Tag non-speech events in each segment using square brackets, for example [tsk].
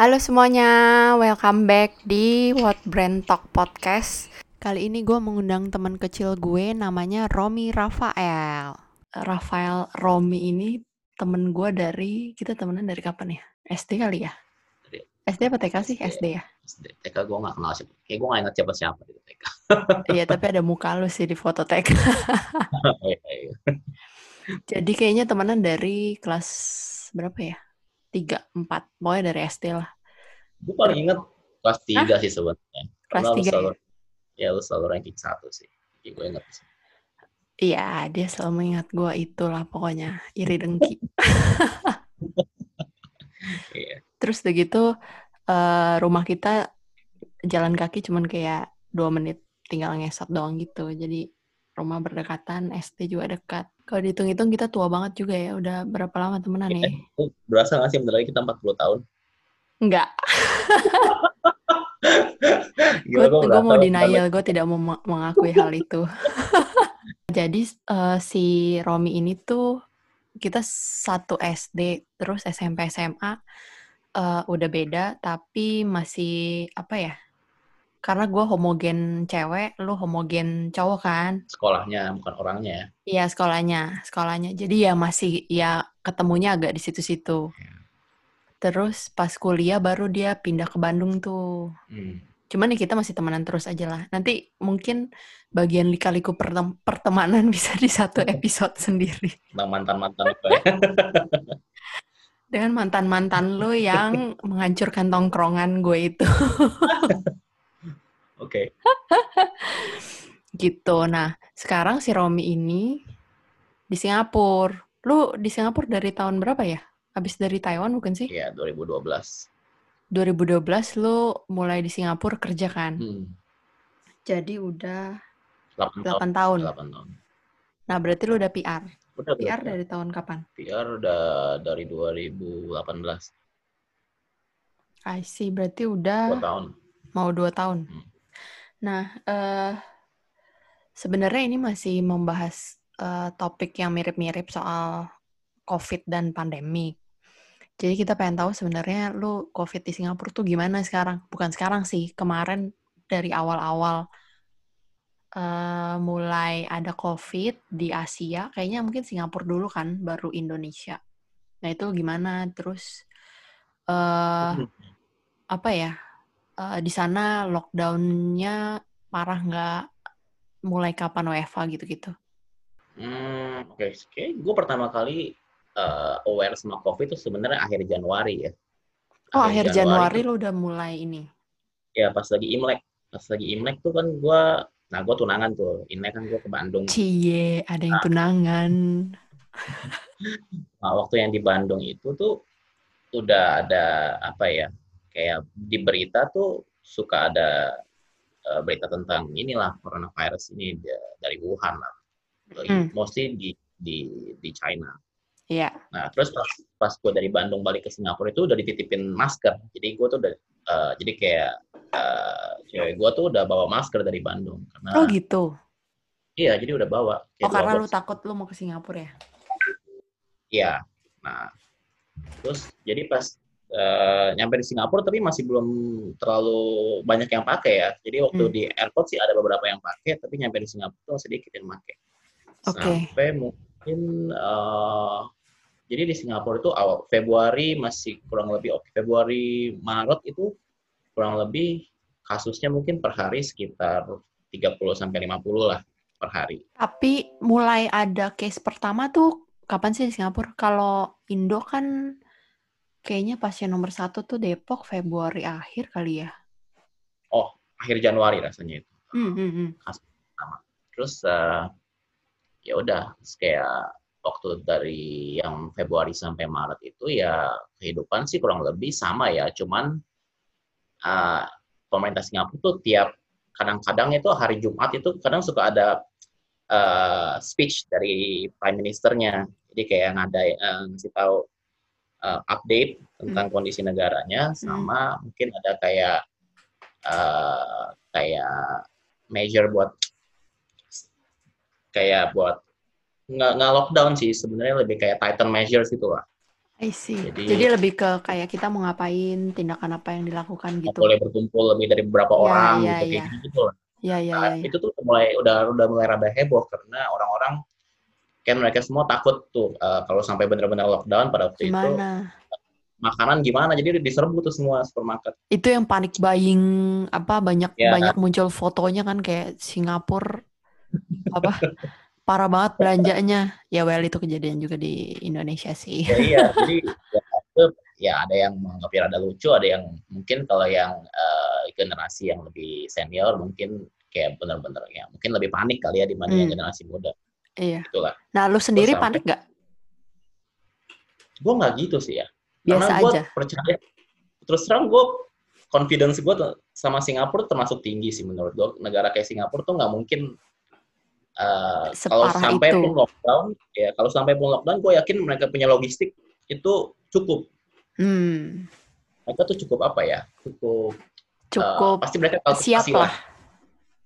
Halo semuanya, welcome back di What Brand Talk Podcast. Kali ini gue mengundang teman kecil gue namanya Romi Rafael. Rafael Romi ini temen gue dari, kita temenan dari kapan ya? SD kali ya? Dari- SD apa TK sih? SD ya? SD. TK gue gak kenal siapa. Kayak gue gak ingat siapa-siapa di TK. [laughs] Iya, tapi ada muka lu sih di foto TK. [laughs] Iya, iya. Jadi kayaknya temenan dari kelas berapa ya? 3, 4, pokoknya dari SD lah. Gue paling inget kelas 3 sih sebenarnya. Kelas Karena tiga ya? selalu, ya lu selalu ranking 1 sih. Gue inget sih. Iya, dia selalu mengingat gue itulah pokoknya, iri dengki. [laughs] Iya. Terus udah gitu eh, rumah kita jalan kaki cuman kayak dua menit tinggal ngesot doang gitu. Jadi rumah berdekatan, SD juga dekat. Kalau dihitung-hitung kita tua banget juga ya. Udah berapa lama temenan ya? Lu berasa gak sih bentar lagi kita 40 tahun? Enggak, [laughs] gue mau denial, gue tidak mau meng- mengakui hal itu. [laughs] Jadi eh, si Romi ini tuh kita satu SD, terus SMP SMA eh, udah beda, tapi masih apa ya? Karena gue homogen cewek, lu homogen cowok kan? Sekolahnya, bukan orangnya ya. Iya sekolahnya, sekolahnya. Jadi ya masih ya ketemunya agak di situ-situ. Iya. Terus pas kuliah baru dia pindah ke Bandung tuh. Hmm. Cuman nih kita masih temenan terus aja lah. Nanti mungkin bagian lika-liku pertem- pertemanan [laughs] bisa di satu episode [laughs] sendiri. Tentang mantan-mantan itu ya. Dengan mantan-mantan lu yang [laughs] menghancurkan tongkrongan gue itu. Oke. Gitu. Nah, sekarang si Romi ini di Singapura. Lu di Singapura dari tahun berapa ya? Habis dari Taiwan bukan sih? Iya, 2012. 2012 lu mulai di Singapura kerja kan? Hmm. Jadi udah 8 tahun. 8 tahun. 8 tahun. Nah, berarti lu udah PR. Udah, PR udah. dari tahun kapan? PR udah dari 2018. I see, berarti 2 udah tahun. mau 2 tahun. Hmm. Nah, eh sebenarnya ini masih membahas eh, topik yang mirip-mirip soal COVID dan pandemi. Jadi kita pengen tahu sebenarnya lu COVID di Singapura tuh gimana sekarang? Bukan sekarang sih, kemarin dari awal-awal eh, mulai ada COVID di Asia, kayaknya mungkin Singapura dulu kan, baru Indonesia. Nah itu gimana? Terus eh apa ya? Eh, di sana lockdown-nya parah nggak? Mulai kapan WFA gitu-gitu? Hmm, oke. Oke, gue pertama kali eh, aware sama COVID itu sebenarnya akhir Januari ya. Oh, akhir Januari tuh- lu udah mulai ini. Ya, pas lagi Imlek. Pas lagi Imlek tuh kan gue, nah gue tunangan tuh. Imlek kan gue ke Bandung. Cie, ada yang tunangan. Nah, waktu yang di Bandung itu tuh udah ada apa ya? Kayak di berita tuh suka ada eh, berita tentang inilah coronavirus ini da- dari Wuhan lah. Hmm. Mostly di di di China. Iya. Nah, terus pas, pas gue dari Bandung balik ke Singapura itu udah dititipin masker. Jadi gue tuh udah, eh, jadi kayak eh, cewek gue tuh udah bawa masker dari Bandung. Karena, Oh gitu. Iya, jadi udah bawa. Kayak Oh karena lu takut lu mau ke Singapura ya? Iya. Nah, terus jadi pas eh, nyampe di Singapura tapi masih belum terlalu banyak yang pakai ya. Jadi waktu Hmm. di airport sih ada beberapa yang pakai, tapi nyampe di Singapura tuh sedikit yang pakai. Oke. Sampai mungkin eh, jadi di Singapura itu awal Februari masih kurang lebih oke. Februari Maret itu kurang lebih kasusnya mungkin per hari sekitar 30 sampai 50 lah per hari. Tapi mulai ada case pertama tuh kapan sih di Singapura? Kalau Indo kan kayaknya pasien nomor satu tuh Depok Februari akhir kali ya. Oh, akhir Januari rasanya itu. Hmm, hmm, hmm. Terus eh, ya udah kayak waktu dari yang Februari sampai Maret itu ya kehidupan sih kurang lebih sama ya, cuman eh, pemerintah Singapura tuh tiap kadang-kadang itu hari Jumat itu kadang suka ada eh, speech dari prime ministernya, jadi kayak ngada eh, ngasih tahu eh, update tentang kondisi negaranya, sama mungkin ada kayak eh, kayak measure buat kayak buat nggak nggak lockdown sih sebenarnya lebih kayak tighten measures gitu lah I see. Jadi- Jadi, lebih ke kayak kita mau ngapain, tindakan apa yang dilakukan gitu. boleh berkumpul lebih dari beberapa Ya, orang ya, gitu ya. kayak gitu lah. Ya, ya, Nah, ya, ya. itu tuh mulai udah udah mulai rada heboh karena orang-orang kan mereka semua takut tuh eh, kalau sampai benar-benar lockdown pada waktu itu Gimana? makanan gimana jadi diserbu tuh semua supermarket Itu yang panik buying apa banyak Ya. banyak muncul fotonya kan kayak Singapura apa [laughs] parah banget belanjanya. Ya well itu kejadian juga di Indonesia sih. ya iya jadi [laughs] ya, itu, ya ada yang menganggap ya ada lucu ada yang mungkin kalau yang eh, generasi yang lebih senior mungkin kayak benar-benar ya mungkin lebih panik kali ya dibanding Hmm. generasi muda Iya. itulah Nah, lu sendiri sampai- panik gak? gue nggak gitu sih ya Biasa karena gue aja. percaya terus terang gue confidence gue sama Singapura termasuk tinggi sih menurut gue negara kayak Singapura tuh nggak mungkin eh, kalau sampai itu. pun lockdown ya kalau sampai pun lockdown gue yakin mereka punya logistik itu cukup Hmm, mereka tuh cukup apa ya cukup eh, cukup pasti mereka siap lah.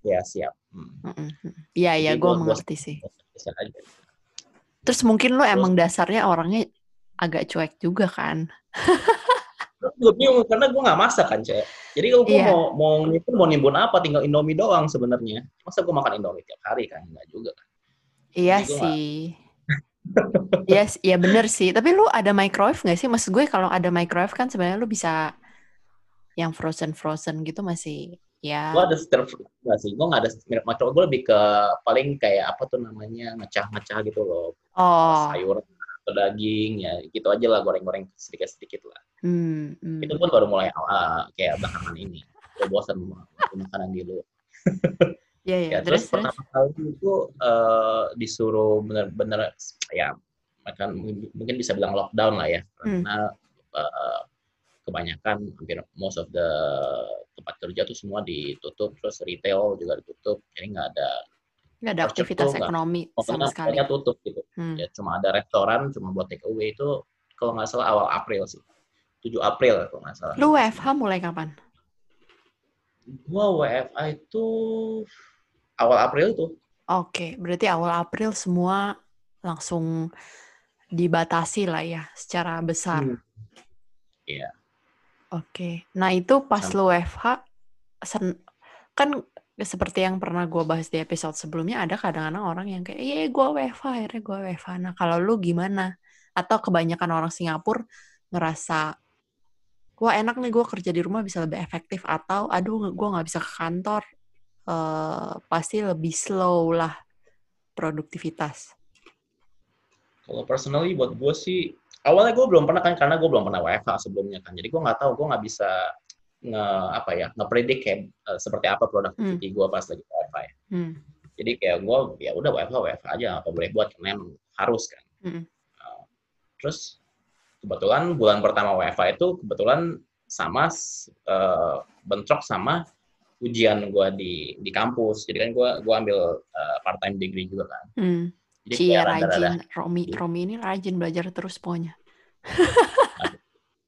ya siap hmm. Iya, iya, Jadi gue gua- gua- mengerti sih. Bisa aja. Terus mungkin lu emang dasarnya orangnya agak cuek juga kan? [laughs] gue bingung karena gue nggak masak kan cek jadi kalau gue Iya. mau mau nimbun mau nimbun apa tinggal indomie doang sebenarnya masa gue makan indomie tiap hari kan nggak juga kan Iya Jadi sih. Iya, s- iya bener sih. Tapi lu ada microwave nggak sih? Maksud gue kalau ada microwave kan sebenarnya lu bisa yang frozen frozen gitu masih ya. gue ada stir nggak sih gue nggak ada mirip macro gue lebih ke paling kayak apa tuh namanya ngecah-ngecah gitu loh Oh, sayur atau daging ya gitu aja lah goreng-goreng sedikit-sedikit lah hmm, hmm. itu pun baru mulai awal kayak belakangan ini gue bosan makan makanan di luar Iya, [laughs] iya. ya Terus, terus, pertama kali itu eh, disuruh bener-bener ya makan mungkin bisa bilang lockdown lah ya Hmm. karena eh, kebanyakan hampir most of the tempat kerja tuh semua ditutup terus retail juga ditutup jadi nggak ada Nggak ada aktivitas tuh ekonomi sama pokoknya, sekali. tutup gitu Hmm. ya cuma ada restoran cuma buat take away itu kalau nggak salah awal April sih 7 April kalau nggak salah Lu WFH mulai kapan? gua WFA itu awal April itu Oke, berarti awal April semua langsung dibatasi lah ya secara besar. Hmm. Iya. Oke, nah itu pas Sam- lu WFH, sen- kan seperti yang pernah gue bahas di episode sebelumnya, ada kadang-kadang orang yang kayak, iya gue WFH, akhirnya gue WFH. Nah kalau lu gimana? Atau kebanyakan orang Singapura ngerasa, wah enak nih gue kerja di rumah bisa lebih efektif, atau aduh gue nggak bisa ke kantor, eh, pasti lebih slow lah produktivitas. Kalau personally buat gue sih awalnya gue belum pernah kan karena gue belum pernah WFH sebelumnya kan. Jadi gue nggak tahu gue nggak bisa nge apa ya ngepredik kayak eh, seperti apa productivity gue pas lagi WFH ya. Hmm. Jadi kayak gue ya udah WFH WFH aja apa boleh buat karena emang harus kan. Mm-mm. Uh, terus kebetulan bulan pertama WFH itu kebetulan sama eh, bentrok sama ujian gue di di kampus. Jadi kan gue gua ambil part time degree juga kan. Hmm. Jadi rada-rada rajin, Romi. Romi ini rajin belajar terus pokoknya.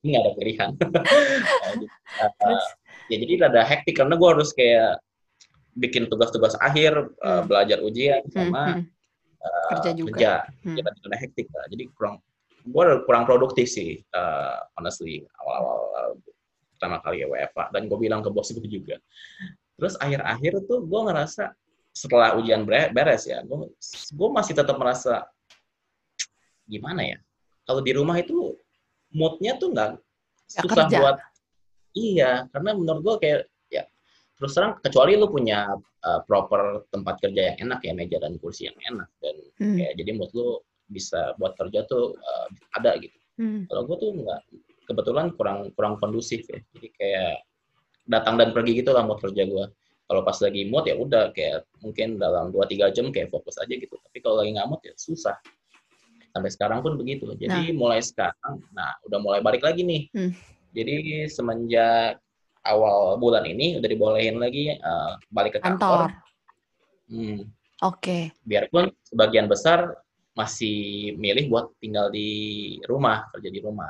Ini nggak ada pilihan. Uh, [laughs] Terus? ya jadi rada hektik karena gue harus kayak bikin tugas-tugas akhir, uh, Hmm. belajar ujian Hmm, sama hmm. uh, Kerja juga. kerja. Hmm. Ya, rada hektik lah. Jadi kurang gue kurang produktif sih, uh, honestly awal-awal uh, pertama kali ya WFA dan gue bilang ke bos gue juga. Terus akhir-akhir tuh gue ngerasa setelah ujian beres ya, gue gue masih tetap merasa gimana ya? Kalau di rumah itu moodnya tuh nggak susah kerja. buat iya karena menurut gue kayak ya terus terang kecuali lu punya uh, proper tempat kerja yang enak ya meja dan kursi yang enak dan Hmm. kayak jadi mood lu bisa buat kerja tuh uh, ada gitu Hmm. kalau gue tuh nggak kebetulan kurang kurang kondusif ya jadi kayak datang dan pergi gitu lah mood kerja gue kalau pas lagi mood ya udah kayak mungkin dalam 2-3 jam kayak fokus aja gitu tapi kalau lagi nggak mood ya susah sampai sekarang pun begitu. Jadi mulai sekarang nah udah mulai balik lagi nih. Hmm. jadi semenjak awal bulan ini udah dibolehin lagi eh, balik ke Kantor. kantor. Hmm, Oke. biarpun sebagian besar masih milih buat tinggal di rumah kerja di rumah.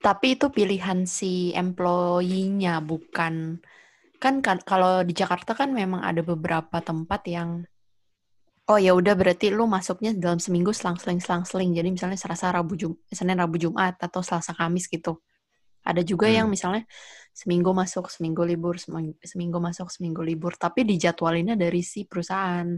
Tapi itu pilihan si employee-nya bukan. Kan kan kalau di Jakarta kan memang ada beberapa tempat yang Oh ya udah berarti lu masuknya dalam seminggu selang-seling selang-seling. Jadi misalnya Selasa, Rabu, Jum Senin, Rabu, Jumat atau Selasa, Kamis gitu. Ada juga Hmm. yang misalnya seminggu masuk, seminggu libur, seming- seminggu masuk, seminggu libur. Tapi dijadwalinnya dari si perusahaan.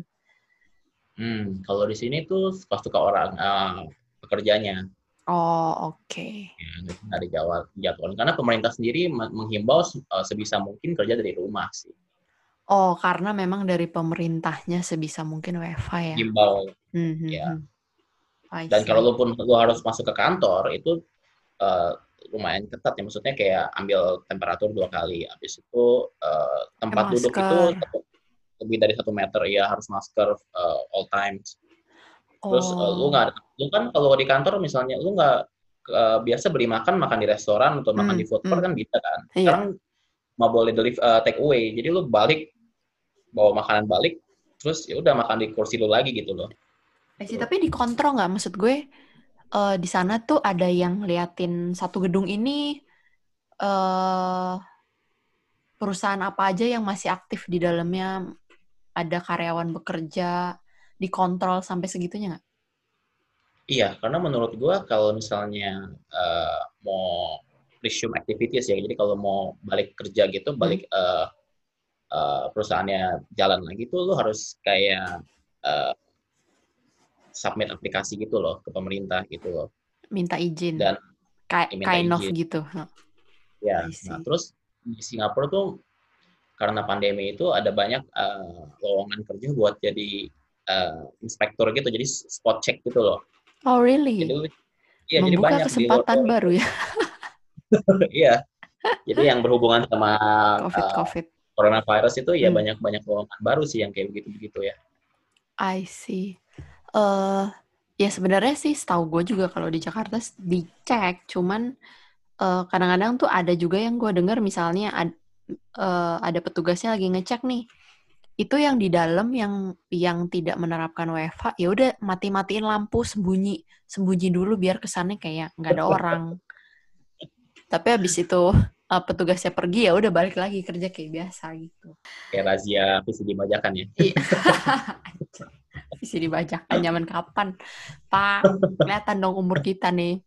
Hmm, kalau di sini tuh suka-suka orang eh, pekerjanya Oh oke. ya, dari Jawa jadwal. Karena pemerintah sendiri me- menghimbau eh, sebisa mungkin kerja dari rumah sih. Oh karena memang dari pemerintahnya sebisa mungkin WFH ya. Himbau. Hmm, hmm, Ya. I Dan see. kalau lu pun lu harus masuk ke kantor itu eh, lumayan ketat ya. Maksudnya kayak ambil temperatur dua kali. Habis itu eh, tempat duduk itu masker. tetap lebih dari satu meter ya harus masker eh, all times. Terus eh, lu Oh. nggak, lu kan kalau di kantor misalnya lu nggak eh, biasa beli makan makan di restoran atau makan Hmm, di food court hmm. kan bisa kan. Iya. Sekarang mau boleh deliver eh, take away. Jadi lu balik bawa makanan balik, terus ya udah makan di kursi lu lagi gitu loh. Eh sih, tapi dikontrol nggak? Maksud gue eh, di sana tuh ada yang liatin satu gedung ini eh perusahaan apa aja yang masih aktif di dalamnya, ada karyawan bekerja, dikontrol sampai segitunya nggak? Iya, karena menurut gua kalau misalnya eh, mau resume activities ya, jadi kalau mau balik kerja gitu, balik eh, eh, perusahaannya jalan lagi tuh lu harus kayak eh, submit aplikasi gitu loh ke pemerintah gitu loh. Minta izin, Dan Ki- minta kind of izin. gitu. Nah, Ya, nah terus di Singapura tuh karena pandemi itu ada banyak eh, lowongan kerja buat jadi eh, inspektor gitu, jadi spot check gitu loh. Oh really? Jadi lu- iya, jadi Membuka banyak kesempatan baru ya, [laughs] Iya. Jadi yang berhubungan sama [laughs] COVID uh, COVID. Coronavirus itu ya Hmm. banyak-banyak lowongan baru sih yang kayak begitu-begitu ya. I see. eh ya sebenarnya sih setahu gue juga kalau di Jakarta dicek, cuman eh, kadang-kadang tuh ada juga yang gue dengar misalnya ad- eh, ada petugasnya lagi ngecek nih, itu yang di dalam yang yang tidak menerapkan WFH, ya udah mati-matiin lampu sembunyi sembunyi dulu biar kesannya kayak nggak ada [laughs] orang. Tapi habis itu eh, petugasnya pergi ya udah balik lagi kerja kayak biasa gitu. Kayak razia VCD bajakan ya. Iya. [laughs] Isi dibacakan zaman kapan? Pak, kelihatan dong umur kita nih.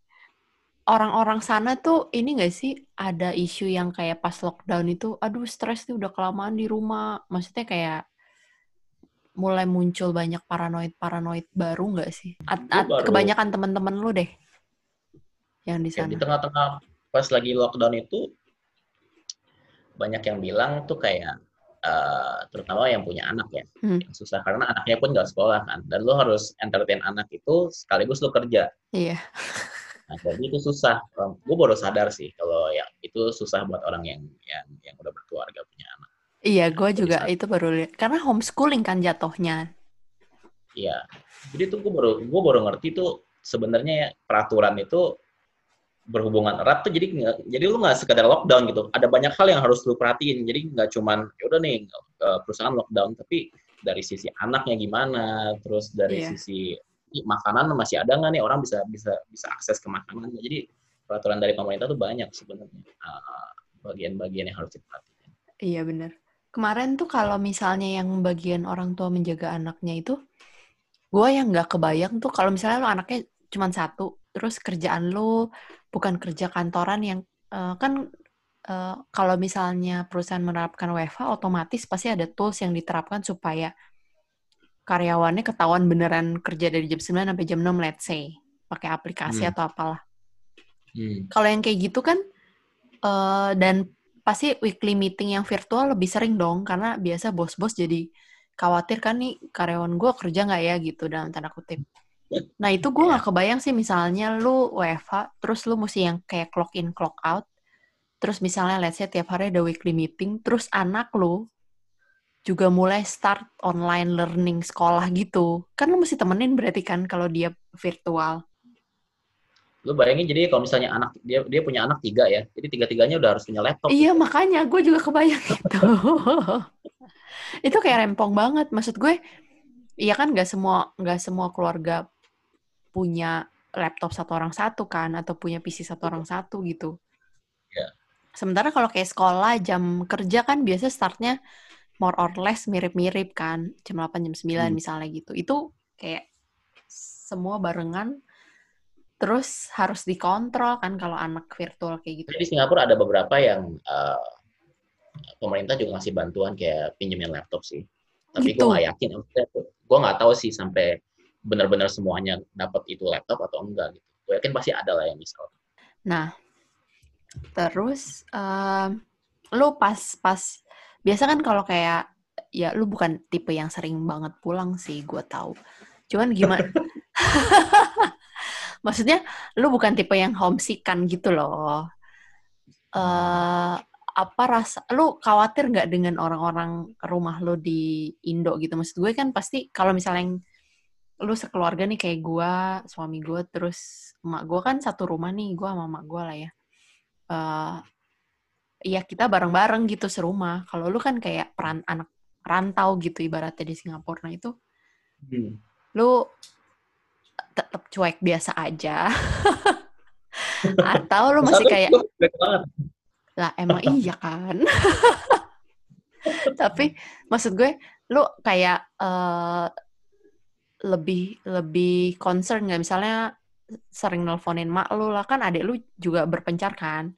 Orang-orang sana tuh ini gak sih ada isu yang kayak pas lockdown itu, aduh stres nih udah kelamaan di rumah. Maksudnya kayak mulai muncul banyak paranoid-paranoid baru nggak sih? At- Gua at- baru- kebanyakan teman-teman lu deh yang di Ya, di sana. tengah-tengah pas lagi lockdown itu banyak yang bilang tuh kayak uh, terutama yang punya anak ya, Hmm. yang susah karena anaknya pun nggak sekolah kan, dan lo harus entertain anak itu sekaligus lo kerja. Iya. Nah, jadi itu susah. Gue baru sadar sih kalau ya itu susah buat orang yang yang yang udah berkeluarga punya anak. Iya, gue juga saat- itu baru lihat. Karena homeschooling kan jatuhnya. Iya. Jadi tuh gue baru gue baru ngerti tuh sebenarnya ya, peraturan itu berhubungan erat tuh jadi jadi lu nggak sekadar lockdown gitu. Ada banyak hal yang harus lu perhatiin. Jadi nggak cuman ya udah nih perusahaan lockdown, tapi dari sisi anaknya gimana, terus dari Iya. sisi "Ih, makanan masih ada nggak nih orang bisa bisa bisa akses ke makanannya. Jadi peraturan dari pemerintah tuh banyak sebenarnya eh, bagian-bagian yang harus diperhatikan. Iya bener. Kemarin tuh kalau misalnya yang bagian orang tua menjaga anaknya itu, gue yang nggak kebayang tuh kalau misalnya lo anaknya cuma satu, terus kerjaan lo bukan kerja kantoran yang eh, kan eh, kalau misalnya perusahaan menerapkan WFH, otomatis pasti ada tools yang diterapkan supaya karyawannya ketahuan beneran kerja dari jam 9 sampai jam 6, let's say. Pakai aplikasi Hmm. atau apalah. Hmm. Kalau yang kayak gitu kan, eh dan pasti weekly meeting yang virtual lebih sering dong, karena biasa bos-bos jadi khawatir kan nih karyawan gue kerja nggak ya gitu dalam tanda kutip. Nah itu gue nggak kebayang sih misalnya lu WFH, terus lu mesti yang kayak clock in clock out, terus misalnya let's say tiap hari ada weekly meeting, terus anak lu juga mulai start online learning sekolah gitu. Kan lu mesti temenin berarti kan kalau dia virtual. Lu bayangin jadi kalau misalnya anak dia dia punya anak tiga ya, jadi tiga-tiganya udah harus punya laptop. Iya makanya gue juga kebayang [laughs] gitu. itu kayak rempong banget. Maksud gue, iya kan nggak semua nggak semua keluarga punya laptop satu orang satu kan, atau punya PC satu orang satu gitu. Iya. Sementara kalau kayak sekolah jam kerja kan biasa startnya more or less mirip-mirip kan, jam 8 jam 9 Hmm. misalnya gitu. Itu kayak semua barengan terus harus dikontrol kan kalau anak virtual kayak gitu. Jadi di Singapura ada beberapa yang uh, pemerintah juga ngasih bantuan kayak pinjemin laptop sih. Tapi Gitu. gue nggak yakin. Gue nggak tahu sih sampai benar-benar semuanya dapat itu laptop atau enggak gitu. Gue yakin pasti ada lah yang misal. Nah, terus em, lu pas pas biasa kan kalau kayak ya lu bukan tipe yang sering banget pulang sih, gue tahu. Cuman gimana? [laughs] Maksudnya lu bukan tipe yang homesick kan gitu loh. eh apa rasa lu khawatir nggak dengan orang-orang rumah lu di Indo gitu? Maksud gue kan pasti kalau misalnya yang lu sekeluarga nih kayak gue, suami gue, terus emak gue kan satu rumah nih, gue sama emak gue lah ya. eh ya kita bareng-bareng gitu serumah. Kalau lu kan kayak peran anak rantau gitu ibaratnya di Singapura. Nah itu Hmm. lu tetap cuek biasa aja. [laughs] Atau lu masih kayak lah emang iya kan. [laughs] Tapi maksud gue lu kayak eh, lebih lebih concern nggak misalnya sering nelfonin mak lu lah kan adik lu juga berpencar kan.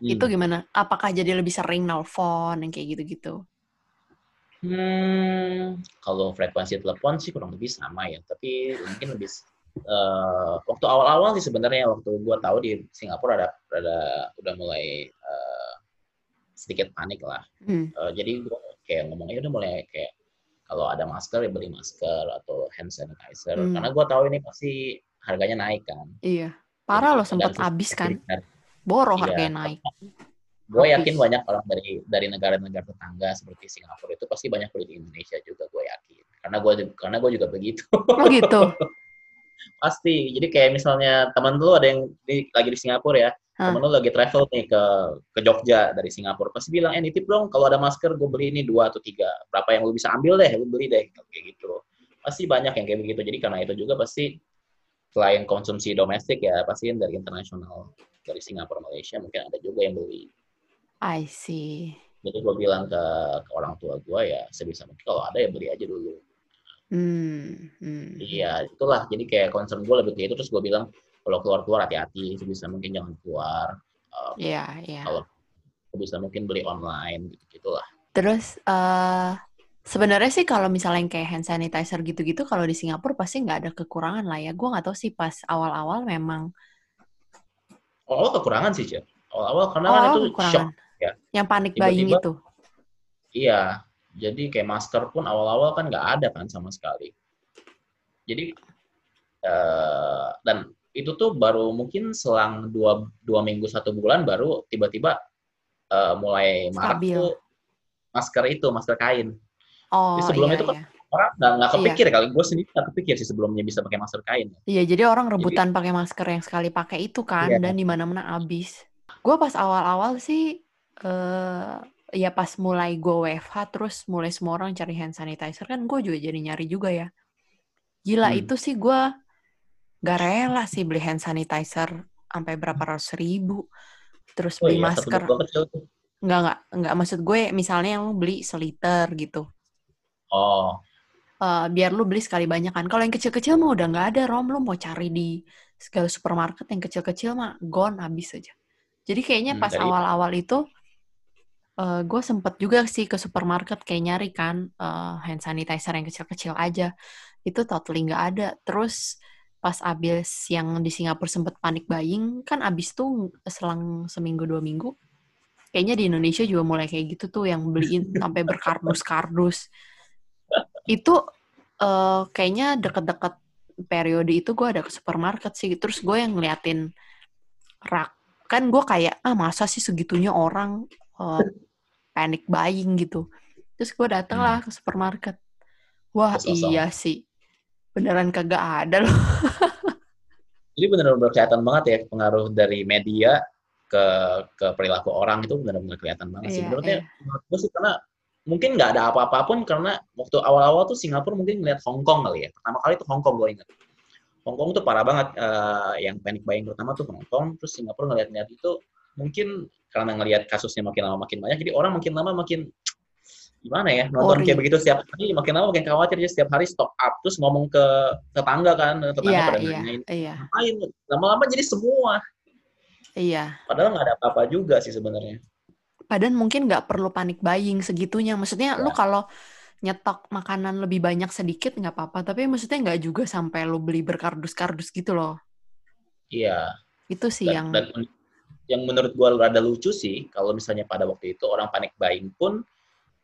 Hmm. Itu gimana? Apakah jadi lebih sering nelfon yang kayak gitu-gitu? Hmm, kalau frekuensi telepon sih kurang lebih sama ya, tapi mungkin lebih eh, waktu awal-awal sih sebenarnya waktu gua tahu di Singapura ada ada udah mulai eh, sedikit panik lah. Hmm. Eh, jadi gua kayak ngomongnya udah mulai kayak kalau ada masker ya beli masker atau hand sanitizer Hmm. karena gua tahu ini pasti harganya naik kan. Iya. Parah loh sempat habis kan. Boro Iya. harganya naik. Gue yakin banyak orang dari dari negara-negara tetangga seperti Singapura itu pasti banyak beli di Indonesia juga gue yakin karena gue karena gue juga begitu Oh gitu. [laughs] pasti jadi kayak misalnya teman lu ada yang di, lagi di Singapura ya. Temen lu lagi travel nih ke ke Jogja dari Singapura. Pasti bilang eh nitip dong kalau ada masker gue beli ini dua atau tiga. Berapa yang lu bisa ambil deh lu beli deh kayak gitu. Pasti banyak yang kayak begitu. Jadi karena itu juga pasti selain konsumsi domestik ya pasti dari internasional dari Singapura Malaysia mungkin ada juga yang beli. I see. jadi gue bilang ke, ke orang tua gue ya sebisa mungkin kalau ada ya beli aja dulu. Hmm. hmm. iya itulah. Jadi kayak concern gue lebih ke itu terus gue bilang kalau keluar keluar hati-hati sebisa mungkin jangan keluar Eh, Iya, iya. kalau sebisa mungkin beli online gitu gitulah Terus eh sebenarnya sih kalau misalnya yang kayak hand sanitizer gitu-gitu kalau di Singapura pasti nggak ada kekurangan lah ya. Gue nggak tahu sih pas awal-awal memang awal kekurangan sih Cil. awal-awal karena kan awal itu kekurangan. shock ya. Yang panik buying Tiba-tiba- itu. iya jadi kayak masker pun awal-awal kan nggak ada kan sama sekali jadi eh, dan itu tuh baru mungkin selang dua dua minggu satu bulan baru tiba-tiba eh, mulai Stabil. tuh masker itu masker kain Oh, Jadi sebelum iya, itu kan iya. orang nggak nggak Iya. kepikir kali gue sendiri nggak kepikir sih sebelumnya bisa pakai masker kain Iya, jadi orang rebutan pakai masker yang sekali pakai itu kan Iya. dan di mana-mana habis. Gue pas awal-awal sih eh ya pas mulai gue WFH terus mulai semua orang cari hand sanitizer kan gue juga jadi nyari juga ya. Gila Hmm. itu sih gue gak rela sih beli hand sanitizer sampai berapa ratus ribu. Terus oh beli iya masker. Enggak, enggak, enggak. Maksud gue misalnya yang lu beli seliter gitu. oh Eh, biar lu beli sekali banyak kan. Kalau yang kecil-kecil mah udah nggak ada, Rom. Lu mau cari di segala supermarket yang kecil-kecil mah gone habis aja. Jadi kayaknya Hmm, pas awal-awal itu eh gue sempet juga sih ke supermarket kayak nyari kan eh, hand sanitizer yang kecil-kecil aja. Itu totally nggak ada. Terus pas abis yang di Singapura sempet panik buying, kan abis tuh selang seminggu dua minggu. Kayaknya di Indonesia juga mulai kayak gitu tuh yang beliin [laughs] sampai berkardus-kardus. Itu eh, kayaknya deket-deket periode itu gue ada ke supermarket sih. Terus gue yang ngeliatin rak. Kan gue kayak, ah masa sih segitunya orang eh, panic buying gitu. Terus gue dateng lah ke supermarket. Wah iya sih. Beneran kagak ada loh. [laughs] Jadi benar-benar kelihatan banget ya pengaruh dari media ke ke perilaku orang itu benar-benar kelihatan banget sih. Iya, Menurutnya iya. menurut gue sih karena mungkin nggak ada apa-apa pun karena waktu awal-awal tuh Singapura mungkin ngeliat Hong Kong kali ya. Pertama kali tuh Hong Kong gue ingat. Hong Kong tuh parah banget eh, yang panic buying pertama tuh Hong Kong, terus Singapura ngeliat-ngeliat itu mungkin karena ngelihat kasusnya makin lama makin banyak, jadi orang makin lama makin gimana ya nonton Ori. kayak begitu setiap hari makin lama makin khawatir dia setiap hari stock up terus ngomong ke tetangga kan tetangga Iya, pada iya, nanyain ngapain lama-lama jadi semua iya. padahal nggak ada apa-apa juga sih sebenarnya Padahal mungkin nggak perlu panik buying segitunya. Maksudnya lu Ya. kalau nyetok makanan lebih banyak sedikit nggak apa-apa. Tapi maksudnya nggak juga sampai lu beli berkardus-kardus gitu loh. iya Itu sih yang dan, dan yang menurut gua rada lucu sih kalau misalnya pada waktu itu orang panik buying pun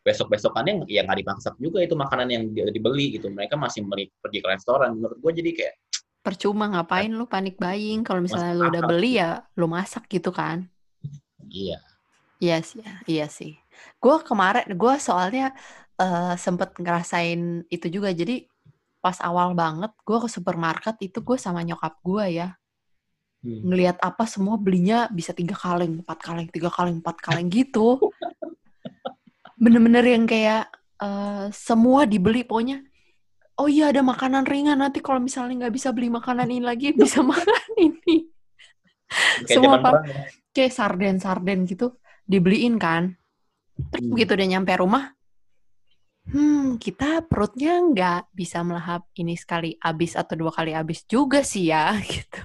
besok besokannya ya nggak dimasak juga itu makanan yang di- dibeli gitu mereka masih beli pergi ke restoran menurut gua jadi kayak percuma ngapain lu panik buying kalau misalnya lu udah akal. beli ya lu masak gitu kan. iya Iya sih, iya sih. Gue kemarin, gue soalnya eh, sempet ngerasain itu juga. Jadi pas awal banget, gue ke supermarket itu gue sama nyokap gue ya. Hmm. Ngelihat apa semua belinya bisa tiga kaleng, empat kaleng, tiga kaleng, empat kaleng gitu. [laughs] Bener-bener yang kayak eh, semua dibeli pokoknya. Oh iya ada makanan ringan nanti kalau misalnya nggak bisa beli makanan ini lagi [laughs] bisa makan ini. kayak Semua apa- ya. Kayak sarden-sarden gitu dibeliin kan. Terus Hmm. begitu udah nyampe rumah, hmm, kita perutnya nggak bisa melahap ini sekali habis atau dua kali habis juga sih ya, [laughs] gitu.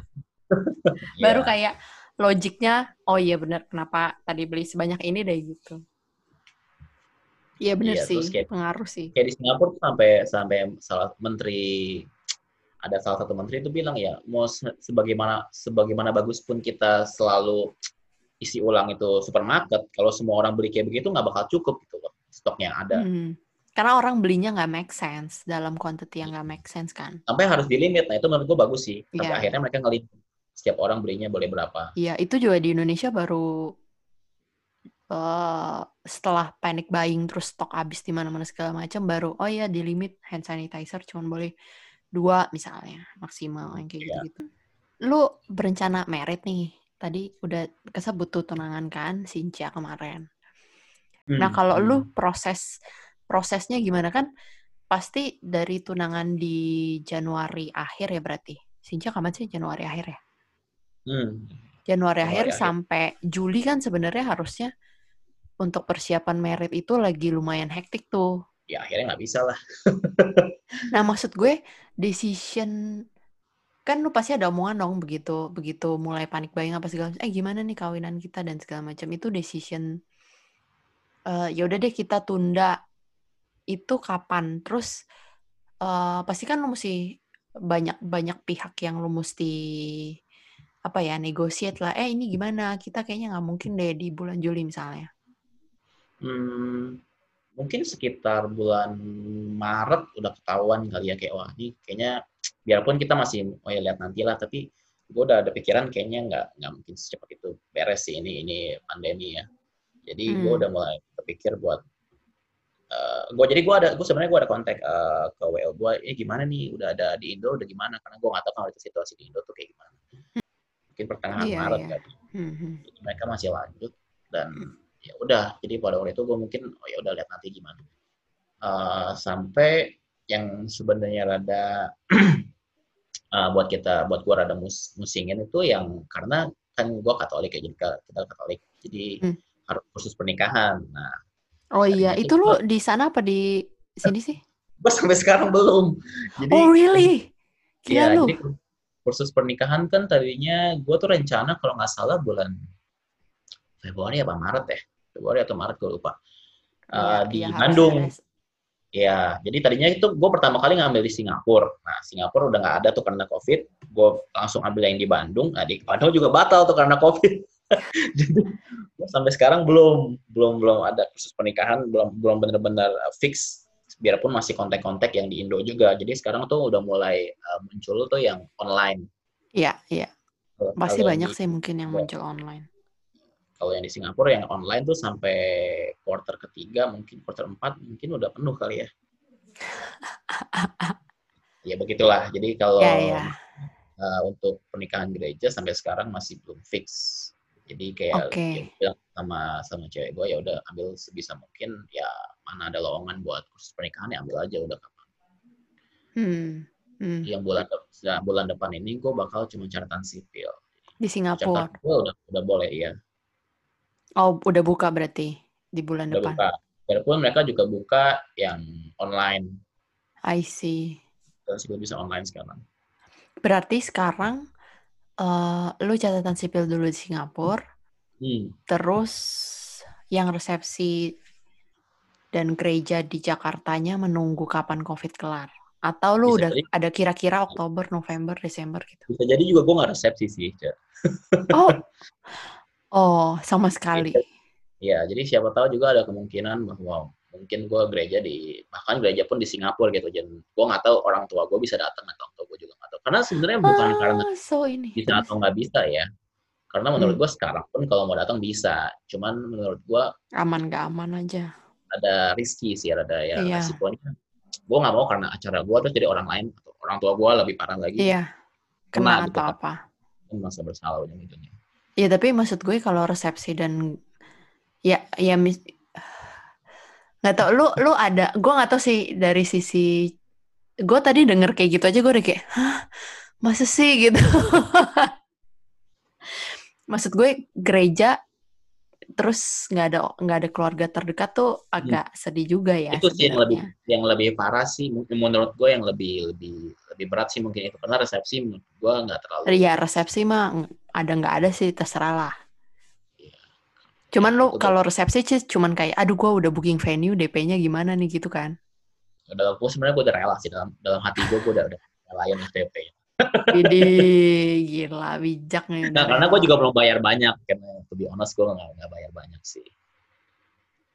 [laughs] Baru Iya. kayak logiknya, oh iya benar, kenapa tadi beli sebanyak ini deh gitu. Iya benar Iya, sih, terus kayak- pengaruh sih. kayak di Singapura tuh sampai sampai salah menteri ada salah satu menteri itu bilang ya mau se- sebagaimana sebagaimana bagus pun kita selalu isi ulang itu supermarket kalau semua orang beli kayak begitu nggak bakal cukup gitu loh stoknya yang ada Hmm. Karena orang belinya nggak make sense dalam quantity yang nggak make sense kan. sampai harus di limit nah itu menurut gue bagus sih sampai Iya. akhirnya mereka ngelimit setiap orang belinya boleh berapa Iya, itu juga di Indonesia baru eh setelah panic buying terus stok habis di mana-mana segala macam baru oh ya di limit hand sanitizer cuma boleh dua misalnya maksimal yang kayak Iya. gitu-gitu. Lu berencana merit nih. Tadi udah kesebut tuh tunangan kan Sincia kemarin. Nah, Hmm, kalau hmm. lu proses prosesnya gimana kan? Pasti dari tunangan di Januari akhir ya berarti. Sincia kapan sih Januari akhir ya? Hmm, Januari Januari akhir akhir. sampai Juli kan sebenarnya harusnya untuk persiapan merit itu lagi lumayan hektik tuh. ya akhirnya nggak bisa lah Nah, maksud gue decision kan lu pasti ada omongan dong begitu begitu mulai panik buying apa segala macam. Eh gimana nih kawinan kita dan segala macam itu decision eh ya udah deh kita tunda itu kapan? Terus eh pasti kan lu mesti banyak banyak pihak yang lu mesti apa ya negotiate lah. Eh ini gimana? Kita kayaknya nggak mungkin deh di bulan Juli misalnya. Hmm, mungkin sekitar bulan Maret udah ketahuan kali ya kayak wah ini kayaknya [tsk] biarpun kita masih oh ya lihat nanti lah tapi gue udah ada pikiran kayaknya nggak nggak mungkin secepat itu beres sih ini ini pandemi ya jadi gue Hmm. udah mulai kepikir buat gue jadi gue ada gue sebenarnya gue ada kontak eh, ke WL gue eh gimana nih udah ada di Indo udah gimana karena gue nggak tahu kalau itu situasi di Indo tuh kayak gimana mungkin pertengahan Iya, Maret iya. kan Hmm, hmm. mereka masih lanjut dan ya udah jadi pada waktu itu gue mungkin oh ya udah lihat nanti gimana Eh, sampai yang sebenarnya rada [clears throat] eh, buat kita buat gue rada mus musingin itu yang karena kan gue Katolik ya jadi kita Katolik jadi Hmm. harus kursus pernikahan nah Oh iya, Tadinya itu lu di sana apa di sini sih? [laughs] gue sampai sekarang belum jadi Oh really? Gila ya lu. jadi kursus pernikahan kan tadinya gue tuh rencana kalau nggak salah bulan Februari apa Maret ya Februari atau Maret gue lupa Eh, Iya, di harus Bandung beres. Ya, jadi tadinya itu gue pertama kali ngambil di Singapura. Nah, Singapura udah nggak ada tuh karena COVID. Gue langsung ambil yang di Bandung. Nah, di Bandung juga batal tuh karena COVID. [laughs] jadi sampai sekarang belum belum belum ada kursus pernikahan, belum belum benar-benar uh, fix. Biarpun masih kontak-kontak yang di Indo juga. Jadi sekarang tuh udah mulai uh, muncul tuh yang online. Iya, iya. Pasti banyak di- sih mungkin yang Iya. muncul online. Kalau yang di Singapura yang online tuh sampai quarter ketiga, mungkin quarter empat mungkin udah penuh kali ya. [laughs] ya begitulah. Jadi kalau Iya, iya. uh, untuk pernikahan gereja sampai sekarang masih belum fix. Jadi kayak Oke. ya sama sama cewek gue ya udah ambil sebisa mungkin ya mana ada lowongan buat kursus pernikahan ya ambil aja udah kapan. Hmm. hmm. Yang bulan ya, bulan depan ini gue bakal cuma catatan sipil. Di Singapura. Catatan sipil udah udah boleh ya. Oh, udah buka berarti di bulan Udah depan. buka. Biarpun mereka juga buka yang online. I see. Dan sipil bisa online sekarang. Berarti sekarang uh, lu catatan sipil dulu di Singapura, Hmm. terus yang resepsi dan gereja di Jakartanya menunggu kapan COVID kelar. Atau lu Bisa udah jadi. ada kira-kira Oktober, November, Desember gitu. Bisa jadi juga gue nggak resepsi sih. Oh, [laughs] oh sama sekali. Ya, jadi siapa tahu juga ada kemungkinan bahwa mungkin gue gereja di bahkan gereja pun di Singapura gitu. Dan gue nggak tahu orang tua gue bisa datang atau orang tua gue juga nggak tahu. Karena sebenarnya bukan karena Ah, so ini. bisa atau nggak bisa ya. Karena menurut Hmm. gue sekarang pun kalau mau datang bisa. Cuman menurut gue Aman gak aman aja. ada riski sih, ada ya Iya. resikonya. Gue nggak mau karena acara gue terus jadi orang lain atau orang tua gue lebih parah lagi. Iya. Kena Kena gitu atau kan. apa. Kan merasa bersalah ujung-ujungnya. Ya tapi maksud gue kalau resepsi dan ya ya mis nggak tau lu lu ada gue nggak tau sih dari sisi gue tadi denger kayak gitu aja gue udah kayak hah? Masa sih? [laughs] Gitu. Maksud gue gereja terus nggak ada nggak ada keluarga terdekat tuh agak sedih juga ya itu sih yang lebih yang lebih parah sih mungkin menurut gue yang lebih lebih lebih berat sih mungkin itu. Karena resepsi menurut gue nggak terlalu ya resepsi mah ada nggak ada sih terserah lah. Iya. cuman lu Itu tuh. kalau resepsi sih cuman kayak aduh gue udah booking venue DP-nya gimana nih? gitu kan. Dalam gue sebenarnya gue udah rela sih dalam dalam hati gue gue udah udah relain FTP Jadi gila bijak nih. nah karena gue juga belum bayar banyak karena to be honest gue nggak bayar banyak sih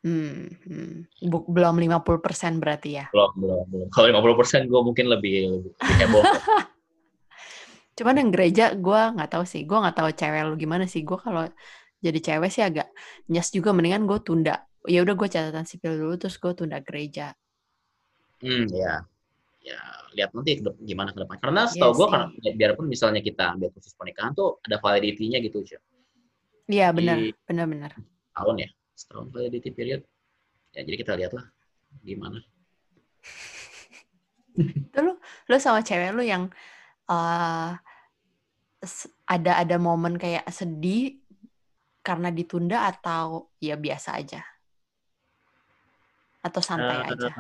Hmm, hmm. Belum 50% berarti ya. belum belum belum kalau 50 persen gue mungkin lebih lebih, heboh [laughs] Cuman yang gereja gue nggak tahu sih. Gue nggak tahu cewek lu gimana sih. Gue kalau jadi cewek sih agak nyes juga. Mendingan gue tunda. Ya udah gue catatan sipil dulu terus gue tunda gereja. hmm ya ya lihat nanti gimana ke depan karena setahu Iya gue sih. kan biarpun misalnya kita ambil khusus pernikahan tuh ada validity-nya gitu Cak. Iya benar, benar-benar. tahun ya setahun validity period ya jadi kita lihat lah gimana [laughs] Itu lu, lu sama cewek lu yang eh, s- ada ada momen kayak sedih karena ditunda atau ya biasa aja? Atau santai Eh, aja?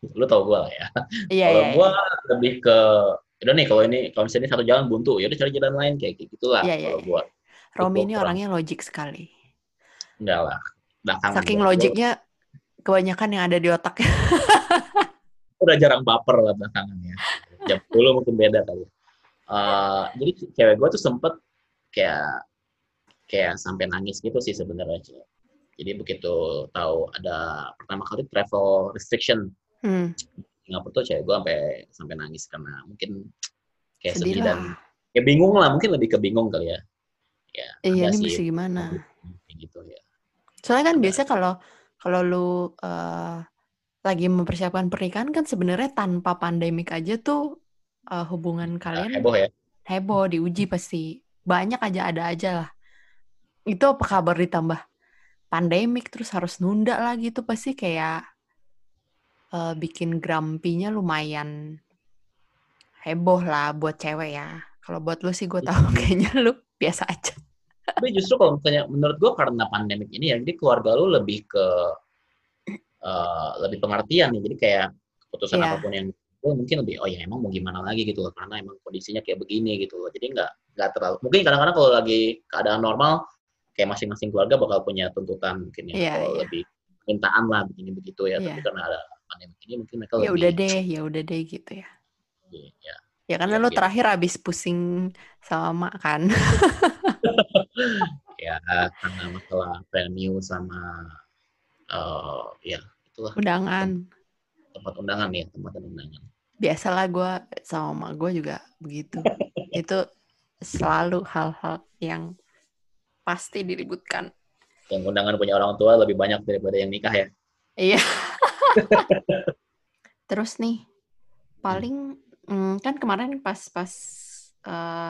Lu tau gue lah ya Iya, kalau iya, gue iya. lebih ke udah nih kalau ini kalau misalnya ini satu jalan buntu ya udah cari jalan lain kayak gitulah Iya, iya, kalau iya. gue Romi ini kurang. orangnya logik sekali. enggak lah belakangan Saking gua- gua logiknya, kebanyakan yang ada di otaknya. [laughs] udah jarang baper lah belakangan ya jam dulu mungkin beda kali Eh, jadi cewek gue tuh sempet kayak kayak sampai nangis gitu sih sebenarnya jadi begitu tahu ada pertama kali travel restriction Hmm, Singapura tuh cewek gue sampai sampai nangis karena mungkin kayak sedih sedih dan kayak bingung lah mungkin lebih ke bingung kali ya. Ya Iya, ini sih. mesti gimana? kayak gitu ya. Soalnya kan Ada. biasanya kalau kalau lu eh, lagi mempersiapkan pernikahan kan sebenarnya tanpa pandemik aja tuh eh, hubungan kalian heboh ya. heboh diuji pasti. Banyak aja ada aja lah. Itu apa kabar ditambah pandemik terus harus nunda lagi itu pasti kayak eh, bikin grumpy-nya lumayan heboh lah buat cewek ya. Kalau buat lu sih gue tahu kayaknya lu biasa aja. Tapi justru kalau misalnya menurut gue karena pandemik ini ya jadi keluarga lu lebih ke eh, lebih pengertian nih. Jadi kayak keputusan Iya. apa pun yang oh, mungkin lebih oh ya emang mau gimana lagi? gitu loh. Karena emang kondisinya kayak begini gitu loh. Jadi nggak nggak terlalu mungkin kadang-kadang kalau lagi keadaan normal kayak masing-masing keluarga bakal punya tuntutan mungkin ya Iya, kalau iya. lebih mintaan lah begini begitu ya Iya. tapi karena ada pandemik ini mungkin mereka ya lebih udah deh ya udah deh gitu ya. Ya ya karena Iya, lu iya. terakhir abis pusing sama mak kan. [laughs] Ya karena masalah venue sama eh ya itulah. Undangan. Tempat undangan ya tempat undangan. Biasalah gue sama mak gue juga begitu. Itu selalu hal-hal yang pasti diributkan. Yang undangan punya orang tua lebih banyak daripada yang nikah ya. Iya [laughs] terus nih paling mm, kan kemarin pas pas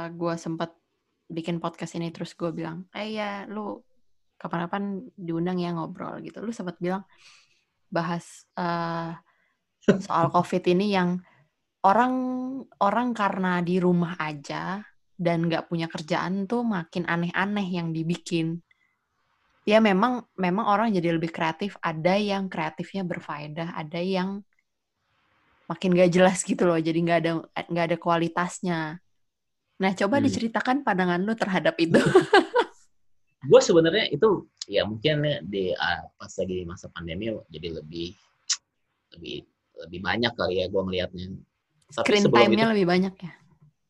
gue sempat bikin podcast ini terus gue bilang eh ya lu kapan-kapan diundang ya ngobrol gitu. Lu sempat bilang bahas eh, soal covid ini yang orang orang karena di rumah aja dan nggak punya kerjaan tuh makin aneh-aneh yang dibikin ya memang memang orang jadi lebih kreatif. Ada yang kreatifnya berfaedah, ada yang makin gak jelas gitu loh. Jadi nggak ada nggak ada kualitasnya. Nah, coba hmm. diceritakan pandangan lu terhadap itu. gue [laughs] sebenarnya itu ya mungkin di uh, pas lagi masa pandemi jadi lebih lebih lebih banyak kali ya gue melihatnya. Screen time-nya lebih banyak ya?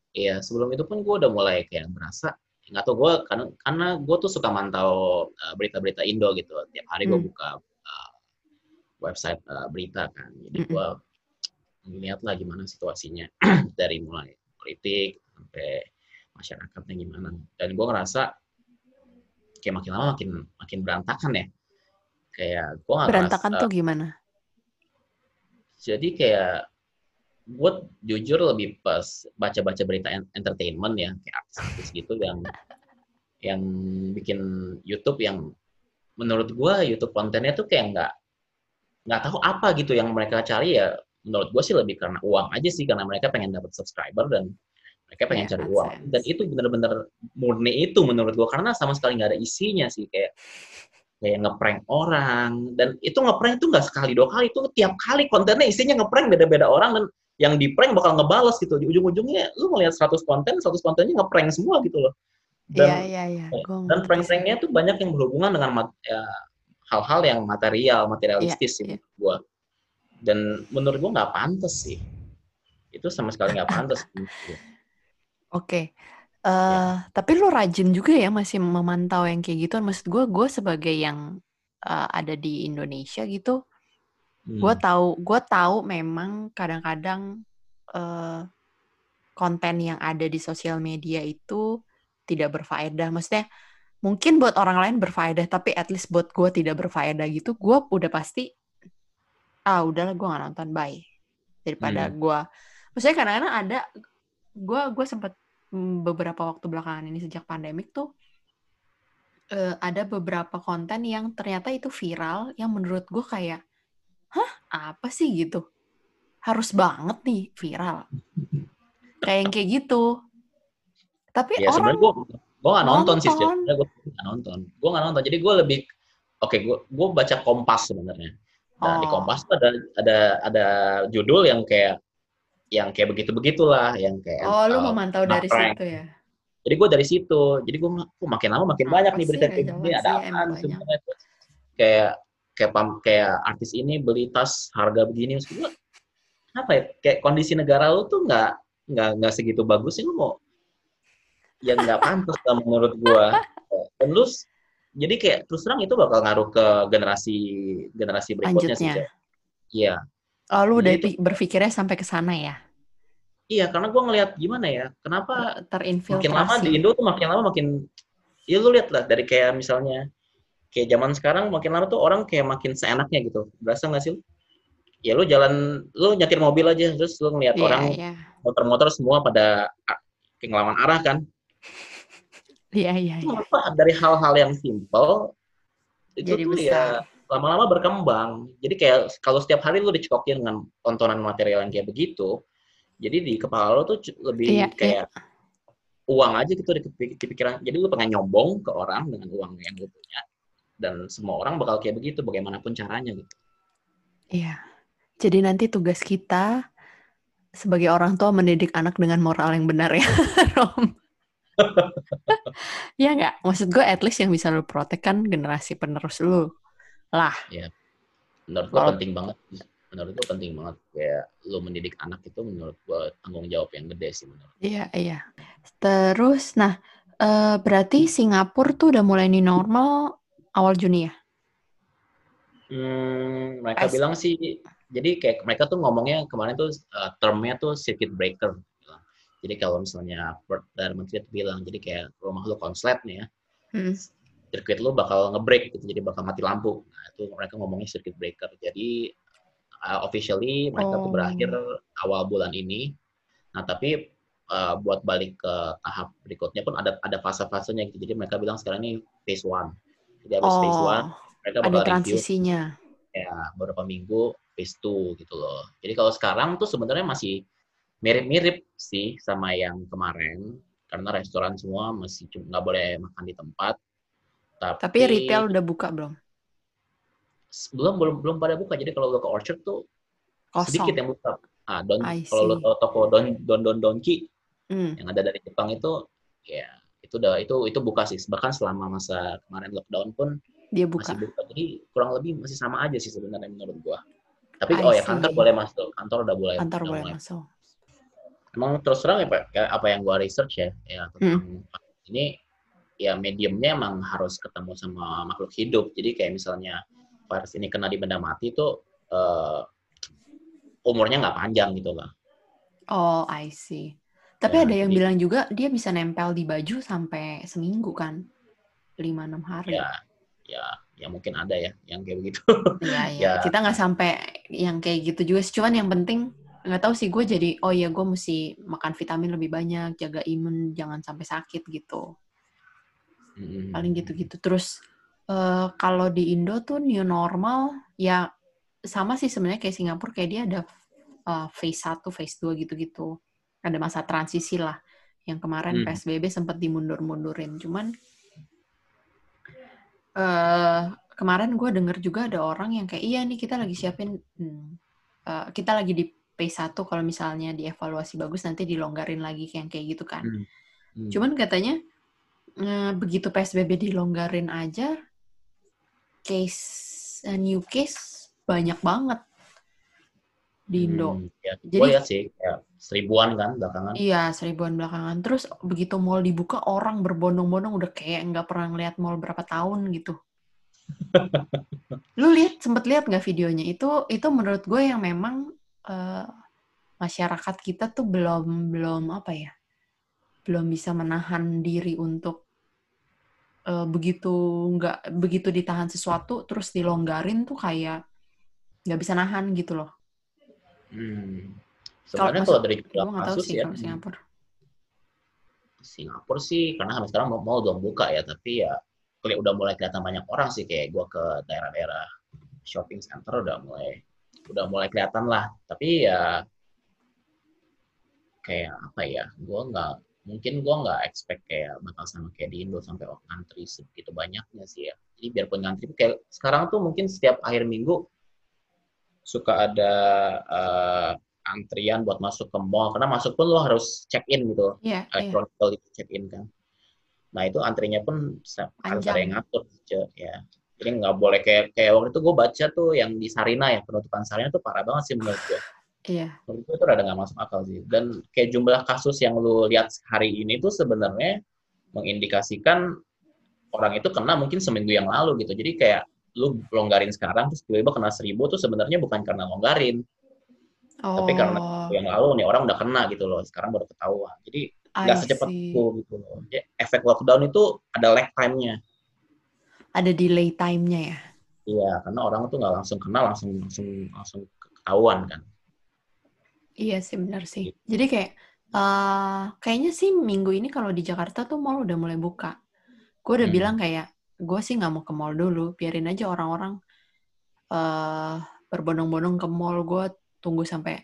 Iya, sebelum itu pun gue udah mulai kayak berasa nggak tau gue karena karena gue tuh suka mantau uh, berita-berita Indo gitu. Tiap hari gue hmm. buka uh, website uh, berita kan. Jadi gue ngeliat lah gimana situasinya [clears throat] dari mulai politik sampai masyarakatnya gimana. Dan gue ngerasa kayak makin lama makin makin berantakan ya. Kayak gue nggak berantakan ngerasa, tuh gimana? Jadi kayak gue jujur lebih pas baca-baca berita entertainment ya kayak artis-artis gitu yang yang bikin YouTube yang menurut gue YouTube kontennya tuh kayak nggak nggak tahu apa gitu yang mereka cari ya. Menurut gue sih lebih karena uang aja sih karena mereka pengen dapat subscriber dan mereka pengen yeah, cari uang. Sense. dan itu bener-bener murni itu menurut gue karena sama sekali nggak ada isinya sih kayak kayak ngeprank orang. Dan itu ngeprank itu nggak sekali dua kali itu tiap kali kontennya isinya ngeprank beda-beda orang dan yang di prank bakal ngebales gitu di ujung-ujungnya lu ngeliat 100 konten 100 kontennya ngeprank semua gitu loh dan iya, iya, iya. dan prank-pranknya tuh banyak yang berhubungan dengan ya, hal-hal yang material materialistis yeah, sih yeah. gua dan menurut gua nggak pantas sih itu sama sekali nggak pantas [laughs] oke okay. uh, eh, ya. tapi lu rajin juga ya masih memantau yang kayak gitu maksud gua gue sebagai yang uh, ada di Indonesia gitu Hmm. Gue tahu, gue tahu memang kadang-kadang uh, konten yang ada di sosial media itu tidak berfaedah. Maksudnya mungkin buat orang lain berfaedah, tapi at least buat gue tidak berfaedah gitu, gue udah pasti ah udahlah gue gak nonton bye daripada hmm. gue. Maksudnya kadang-kadang ada gue gue sempet mm, beberapa waktu belakangan ini sejak pandemik tuh uh, ada beberapa konten yang ternyata itu viral yang menurut gue kayak hah apa sih? gitu. Harus banget nih viral. Kayak yang kayak gitu. Tapi ya, orang gue gue gak nonton, nonton. sih sebenarnya gue gak nonton. Gue gak nonton. Jadi gue lebih oke okay, gue gue baca kompas sebenarnya. Nah oh. di kompas tuh ada ada ada judul yang kayak yang kayak begitu begitulah yang kayak oh lu uh, memantau dari prank. situ ya? Jadi gue dari situ. Jadi gue makin lama makin banyak nih berita kayak gini ada apa sebenarnya? Kayak kayak pam, kayak artis ini beli tas harga begini maksud apa ya? Kayak kondisi negara lu tuh nggak nggak nggak segitu bagus sih lu mau yang nggak pantas lah menurut gua. Dan lu jadi kayak terus terang itu bakal ngaruh ke generasi generasi berikutnya Lanjutnya. sih iya. Oh lu udah itu, berpikirnya sampai ke sana ya? Iya karena gua ngelihat gimana ya kenapa terinfiltrasi. makin lama di Indo tuh makin lama makin ya lu lihat lah dari kayak misalnya kayak zaman sekarang makin lama tuh orang kayak makin seenaknya gitu berasa nggak sih ya lu jalan lu nyetir mobil aja terus lu ngeliat yeah, orang yeah. motor-motor semua pada kayak ngelawan arah kan [laughs] iya iya yeah, yeah. dari hal-hal yang simple itu Jadi tuh ya besar. ya lama-lama berkembang jadi kayak kalau setiap hari lu dicekokin dengan tontonan material yang kayak begitu jadi di kepala lu tuh lebih yeah, kayak yeah. uang aja gitu di pikiran jadi lu pengen nyombong ke orang dengan uang yang lu punya dan semua orang bakal kayak begitu bagaimanapun caranya gitu. Iya. Jadi nanti tugas kita sebagai orang tua mendidik anak dengan moral yang benar ya, [laughs] Rom. [laughs] Iya nggak? Maksud gue at least yang bisa lu protek kan generasi penerus lu lah. Iya. Menurut gue penting banget. Menurut gue penting banget kayak lu mendidik anak itu menurut gue tanggung jawab yang gede sih menurut. Iya iya. Terus, nah uh, berarti Singapura tuh udah mulai ini normal awal Juni ya? Hmm, mereka As bilang sih, jadi kayak mereka tuh ngomongnya kemarin tuh uh, termnya tuh circuit breaker. Jadi kalau misalnya dari menteri itu bilang, jadi kayak rumah lu konslet nih ya, hmm. circuit lu bakal ngebreak gitu, jadi bakal mati lampu. Nah itu mereka ngomongnya circuit breaker. Jadi uh, officially mereka oh. tuh berakhir awal bulan ini. Nah tapi uh, buat balik ke tahap berikutnya pun ada ada fase-fasenya gitu. Jadi mereka bilang sekarang ini phase one. Jadi habis oh, phase 1, mereka bakal ada transisinya. Review, ya, beberapa minggu phase 2 gitu loh. Jadi kalau sekarang tuh sebenarnya masih mirip-mirip sih sama yang kemarin. Karena restoran semua masih nggak boleh makan di tempat. Tapi, Tapi retail udah buka belum? belum belum belum pada buka. Jadi kalau lo ke Orchard tuh sedikit Kosong. yang buka. Ah, don kalau lo tahu toko Don Don Don Donki Hmm, yang ada dari Jepang itu ya itu udah itu itu buka sih. Bahkan selama masa kemarin lockdown pun dia masih buka. buka. Jadi kurang lebih masih sama aja sih sebenarnya menurut gua. Tapi I oh ya see. kantor boleh masuk. Kantor udah boleh. Kantor udah boleh mulai. masuk. Emang terus terang ya Pak, kayak apa yang gua research ya, ya tentang Hmm. ini ya mediumnya emang harus ketemu sama makhluk hidup. Jadi kayak misalnya virus ini kena di benda mati itu eh, umurnya nggak panjang gitu lah. Oh, I see. Tapi Ya, ada yang bilang juga dia bisa nempel di baju sampai seminggu kan? 5-6 hari. Ya, ya, ya mungkin ada ya yang kayak begitu. [laughs] Iya, iya. Ya. Kita nggak sampai yang kayak gitu juga. Cuman yang penting nggak tahu sih gue jadi oh ya gue mesti makan vitamin lebih banyak, jaga imun, jangan sampai sakit gitu. Mm-mm. Paling gitu-gitu. Terus eh, kalau di Indo tuh new normal ya sama sih sebenarnya kayak Singapura kayak dia ada eh, phase 1, phase 2 gitu-gitu. Ada masa transisi lah. Yang kemarin Hmm. PSBB sempat dimundur-mundurin. Cuman eh kemarin gue denger juga ada orang yang kayak iya nih kita lagi siapin hmm, eh, kita lagi di P1 kalau misalnya dievaluasi bagus nanti dilonggarin lagi kayak kayak gitu kan. Hmm. Hmm. Cuman katanya eh, begitu PSBB dilonggarin aja case eh, new case banyak banget di Indo. Hmm, ya, Jadi- gue lihat sih kayak seribuan kan belakangan. Iya, seribuan belakangan. Terus begitu mall dibuka, orang berbondong-bondong udah kayak nggak pernah ngeliat mall berapa tahun gitu. [laughs] Lu lihat, sempet lihat nggak videonya? Itu itu menurut gue yang memang eh, masyarakat kita tuh belum belum apa ya, belum bisa menahan diri untuk eh, begitu nggak begitu ditahan sesuatu terus dilonggarin tuh kayak nggak bisa nahan gitu loh. Hmm. Kalau Sebenarnya masuk- kalau dari jumlah Gue kasus sih ya, kalau Singapura. Singapura sih karena sampai sekarang mall- mall belum buka ya, tapi ya keli- udah mulai kelihatan banyak orang sih kayak gua ke daerah-daerah shopping center udah mulai udah mulai kelihatan lah. Tapi ya kayak apa ya, gua nggak mungkin gua nggak expect kayak bakal sama kayak di Indo sampai ngantri segitu banyaknya sih ya. Jadi biarpun ngantri kayak sekarang tuh mungkin setiap akhir minggu suka ada eh, antrian buat masuk ke mall karena masuk pun lo harus check in gitu Iya, iya. elektronikal itu check in kan. Nah itu antrinya pun harus ada yang ngatur, ya. Jadi nggak boleh kayak kayak waktu itu gue baca tuh yang di Sarina ya penutupan Sarina tuh parah banget sih menurut gue. Iya. Menurut gue itu rada nggak masuk akal sih. Dan kayak jumlah kasus yang lu lihat hari ini tuh sebenarnya mengindikasikan orang itu kena mungkin seminggu yang lalu gitu. Jadi kayak lu longgarin sekarang terus tiba-tiba kena seribu tuh sebenarnya bukan karena longgarin, Oh, tapi karena yang lalu nih orang udah kena gitu loh. Sekarang baru ketahuan. Jadi nggak secepat itu gitu loh. Jadi, efek lockdown itu ada lag time-nya. Ada delay time-nya ya. Iya, karena orang tuh nggak langsung kena langsung langsung langsung ketahuan kan. Iya sih benar sih. Jadi kayak eh kayaknya sih minggu ini kalau di Jakarta tuh mall udah mulai buka. Gue udah Hmm. bilang kayak gue sih nggak mau ke mall dulu, biarin aja orang-orang eh berbondong-bondong ke mall. Gue tunggu sampai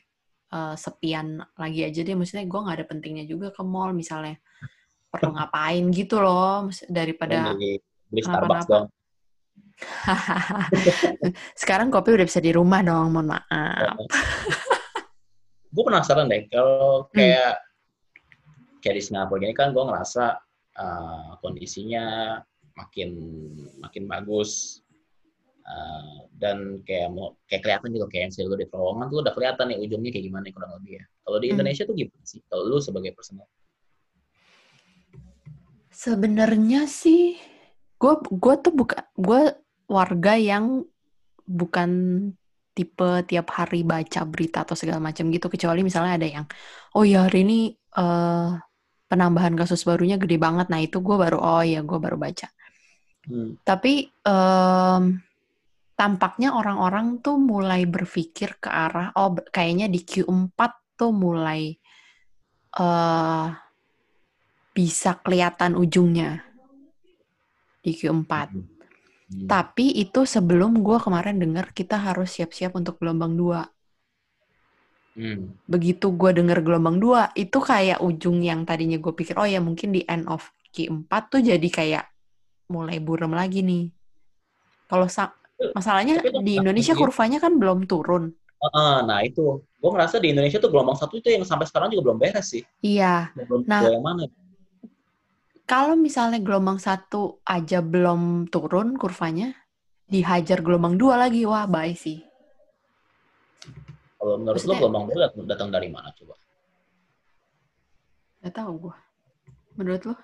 eh, sepian lagi aja deh. Maksudnya gue nggak ada pentingnya juga ke mall misalnya perlu [laughs] ngapain gitu loh daripada beli, Starbucks dong. [laughs] sekarang kopi udah bisa di rumah dong, mohon maaf. [laughs] Gue penasaran deh kalau Hmm. kayak kayak di Singapura gini kan gue ngerasa uh, kondisinya makin makin bagus Uh, dan kayak mau kayak kelihatan gitu kayak yang lu di terowongan tuh udah kelihatan nih ujungnya kayak gimana kurang lebih ya. Kalau di Hmm. Indonesia tuh gimana sih? Kalau lu sebagai personal? Sebenarnya sih, gue gue tuh bukan gue warga yang bukan tipe tiap hari baca berita atau segala macam gitu kecuali misalnya ada yang oh ya hari ini eh, penambahan kasus barunya gede banget nah itu gue baru oh ya gue baru baca Hmm. tapi em, tampaknya orang-orang tuh mulai berpikir ke arah oh kayaknya di Q4 tuh mulai eh bisa kelihatan ujungnya di Q4 Hmm. Hmm. Tapi itu sebelum gue kemarin dengar kita harus siap-siap untuk gelombang 2. Hmm. Begitu gue dengar gelombang 2, itu kayak ujung yang tadinya gue pikir, oh ya mungkin di end of Q4 tuh jadi kayak mulai burem lagi nih. Kalau masalahnya di Indonesia kurvanya kan belum turun. Uh, nah itu, gue ngerasa di Indonesia tuh gelombang satu itu yang sampai sekarang juga belum beres sih. Iya. Belum nah, yang mana? Kalau misalnya gelombang satu aja belum turun kurvanya, dihajar gelombang dua lagi, wah bye sih. Kalau menurut Maksudnya, lo gelombang dua datang dari mana coba? Gak tau gue. Menurut lo?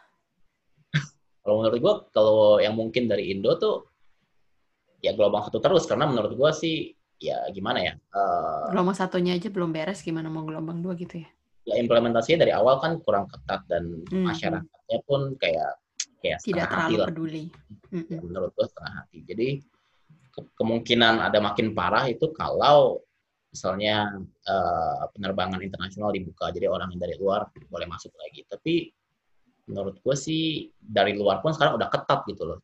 [laughs] kalau menurut gue, kalau yang mungkin dari Indo tuh ya gelombang satu terus karena menurut gue sih ya gimana ya? Uh, gelombang satunya aja belum beres, gimana mau gelombang dua gitu ya? Ya implementasinya dari awal kan kurang ketat dan hmm. masyarakatnya pun kayak kayak tidak terlalu hati peduli. Hmm. Ya, menurut gue setengah hati. Jadi ke kemungkinan ada makin parah itu kalau misalnya uh, penerbangan internasional dibuka, jadi orang yang dari luar boleh masuk lagi. Tapi menurut gue sih dari luar pun sekarang udah ketat gitu loh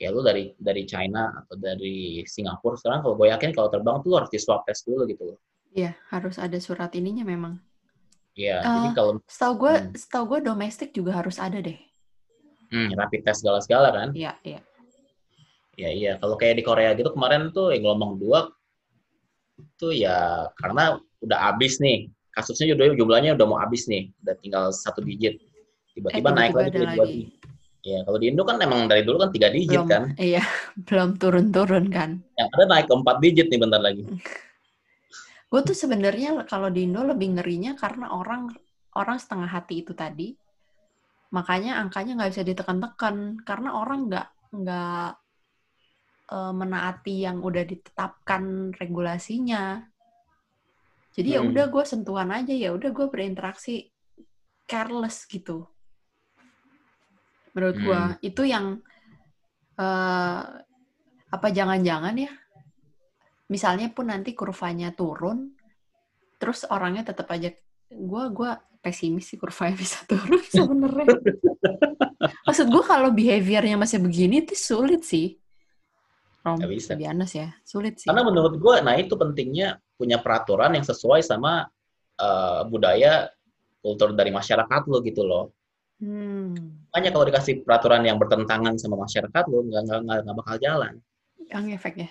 kayak lu dari dari China atau dari Singapura sekarang kalau gue yakin kalau terbang tuh harus di swab test dulu gitu loh. Iya, harus ada surat ininya memang. Iya, uh, jadi kalau setahu gue hmm. setahu gue domestik juga harus ada deh. Hmm, rapid test segala-segala kan? Iya, iya. Iya, iya. Kalau kayak di Korea gitu kemarin tuh yang gelombang dua tuh ya karena udah habis nih kasusnya jumlahnya udah mau habis nih, udah tinggal satu digit. Tiba-tiba eh, naik lagi, lagi. lagi Ya, kalau di Indo kan emang dari dulu kan tiga digit belum, kan. Iya, [laughs] belum turun-turun kan. Yang ada naik ke empat digit nih bentar lagi. [laughs] Gue tuh sebenarnya kalau di Indo lebih ngerinya karena orang orang setengah hati itu tadi. Makanya angkanya nggak bisa ditekan-tekan karena orang nggak nggak e, menaati yang udah ditetapkan regulasinya. Jadi ya hmm. ya udah gue sentuhan aja ya udah gue berinteraksi careless gitu menurut gua hmm. itu yang uh, apa jangan-jangan ya misalnya pun nanti kurvanya turun terus orangnya tetap aja gua gua pesimis sih kurvanya [laughs] bisa turun sebenarnya maksud gua kalau behaviornya masih begini itu sulit sih Rom, Gak bisa. Bianas ya, sulit sih. Karena menurut gue, nah itu pentingnya punya peraturan yang sesuai sama uh, budaya kultur dari masyarakat lo gitu loh. Hmm. Makanya kalau dikasih peraturan yang bertentangan sama masyarakat lo nggak nggak nggak bakal jalan. Yang efeknya.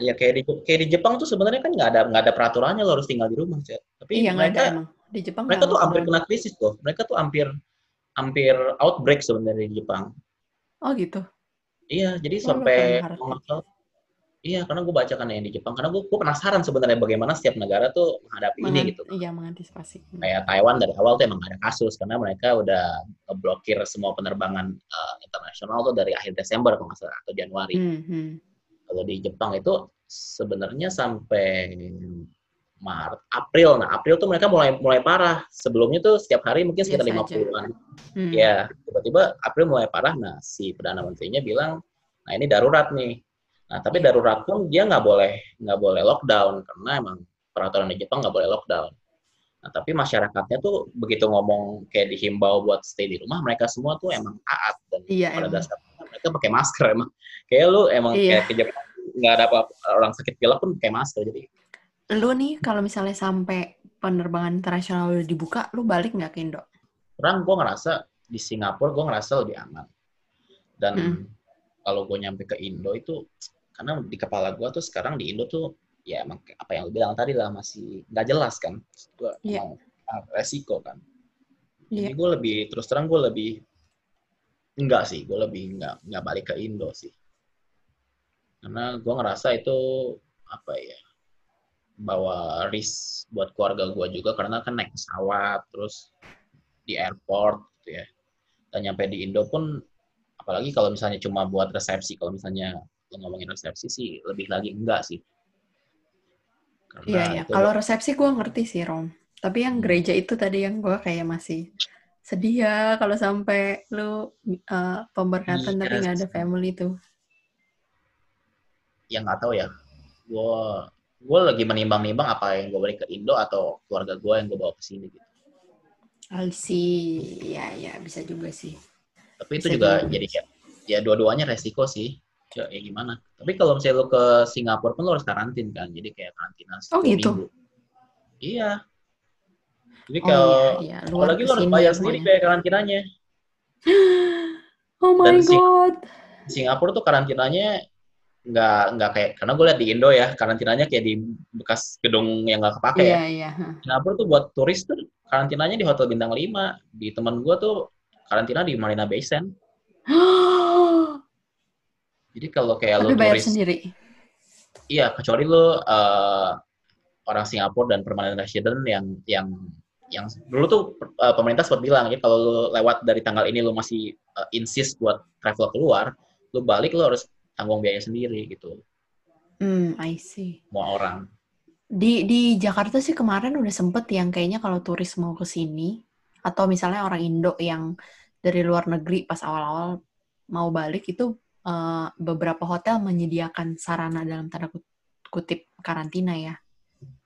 Iya kayak di kayak di Jepang tuh sebenarnya kan nggak ada nggak ada peraturannya lo harus tinggal di rumah sih. Tapi iya, mereka ada, di Jepang mereka tuh hampir kena krisis tuh. Mereka tuh hampir hampir outbreak sebenarnya di Jepang. Oh gitu. Iya, jadi oh, sampai Iya, karena gue baca kan yang di Jepang. Karena gue, gue penasaran sebenarnya bagaimana setiap negara tuh menghadapi Mengan, ini gitu. Iya, mengantisipasi. Kayak Taiwan dari awal tuh emang gak ada kasus karena mereka udah ngeblokir semua penerbangan uh, internasional tuh dari akhir Desember kalau nggak salah atau Januari. Mm -hmm. Kalau di Jepang itu sebenarnya sampai Maret, April. Nah, April tuh mereka mulai mulai parah. Sebelumnya tuh setiap hari mungkin sekitar lima puluhan. Hmm. Ya, tiba-tiba April mulai parah. Nah, si perdana menterinya bilang, "Nah, ini darurat nih Nah, tapi darurat pun dia nggak boleh nggak boleh lockdown karena emang peraturan di Jepang nggak boleh lockdown. Nah, tapi masyarakatnya tuh begitu ngomong kayak dihimbau buat stay di rumah, mereka semua tuh emang taat dan iya, pada dasarnya mereka pakai masker emang. Kayak lu emang iya. kayak ke Jepang nggak ada apa orang sakit pilek pun pakai masker jadi. Lu nih kalau misalnya sampai penerbangan internasional udah dibuka, lu balik nggak ke Indo? Orang gue ngerasa di Singapura gue ngerasa lebih aman. Dan hmm. Kalau gue nyampe ke Indo itu karena di kepala gue tuh sekarang di Indo tuh ya emang apa yang lu bilang tadi lah masih nggak jelas kan gue yeah. mau resiko kan yeah. jadi gue lebih terus terang gue lebih enggak sih gue lebih enggak nggak balik ke Indo sih karena gue ngerasa itu apa ya bawa risk buat keluarga gue juga karena kan naik pesawat terus di airport gitu ya dan nyampe di Indo pun apalagi kalau misalnya cuma buat resepsi kalau misalnya ngomongin resepsi sih lebih lagi enggak sih. Iya, iya. Kalau resepsi gue ngerti sih, Rom. Tapi yang gereja itu tadi yang gue kayak masih sedih ya kalau sampai lu uh, pemberkatan tapi nggak ada family itu. Yang nggak tahu ya. Gue gue lagi menimbang-nimbang apa yang gue balik ke Indo atau keluarga gue yang gue bawa ke sini gitu. I see. Ya, ya bisa juga sih. Tapi bisa itu juga, jadi ya, ya dua-duanya resiko sih ya, ya gimana tapi kalau misalnya lo ke Singapura pun lo harus karantin kan jadi kayak karantina oh gitu minggu. iya jadi oh, kalau iya, iya. apalagi lo harus bayar sendiri kayak karantinanya [gasps] Oh my Dan Sing- god. Singapura tuh karantinanya nggak nggak kayak karena gue lihat di Indo ya karantinanya kayak di bekas gedung yang nggak kepake ya. Iya, iya. Singapura tuh buat turis tuh karantinanya di hotel bintang 5. Di teman gue tuh karantina di Marina Bay Sands. [gasps] Jadi kalau kayak Tapi lo bayar turis, sendiri. iya kecuali lo eh, orang Singapura dan permanent resident yang yang yang dulu tuh eh, pemerintah sempat bilang ya kalau lo lewat dari tanggal ini lo masih eh, insist buat travel keluar, lo balik lo harus tanggung biaya sendiri gitu. Hmm, I see. Semua orang. Di di Jakarta sih kemarin udah sempet yang kayaknya kalau turis mau ke sini atau misalnya orang Indo yang dari luar negeri pas awal-awal mau balik itu eh, beberapa hotel menyediakan sarana dalam tanda kut- kutip karantina ya.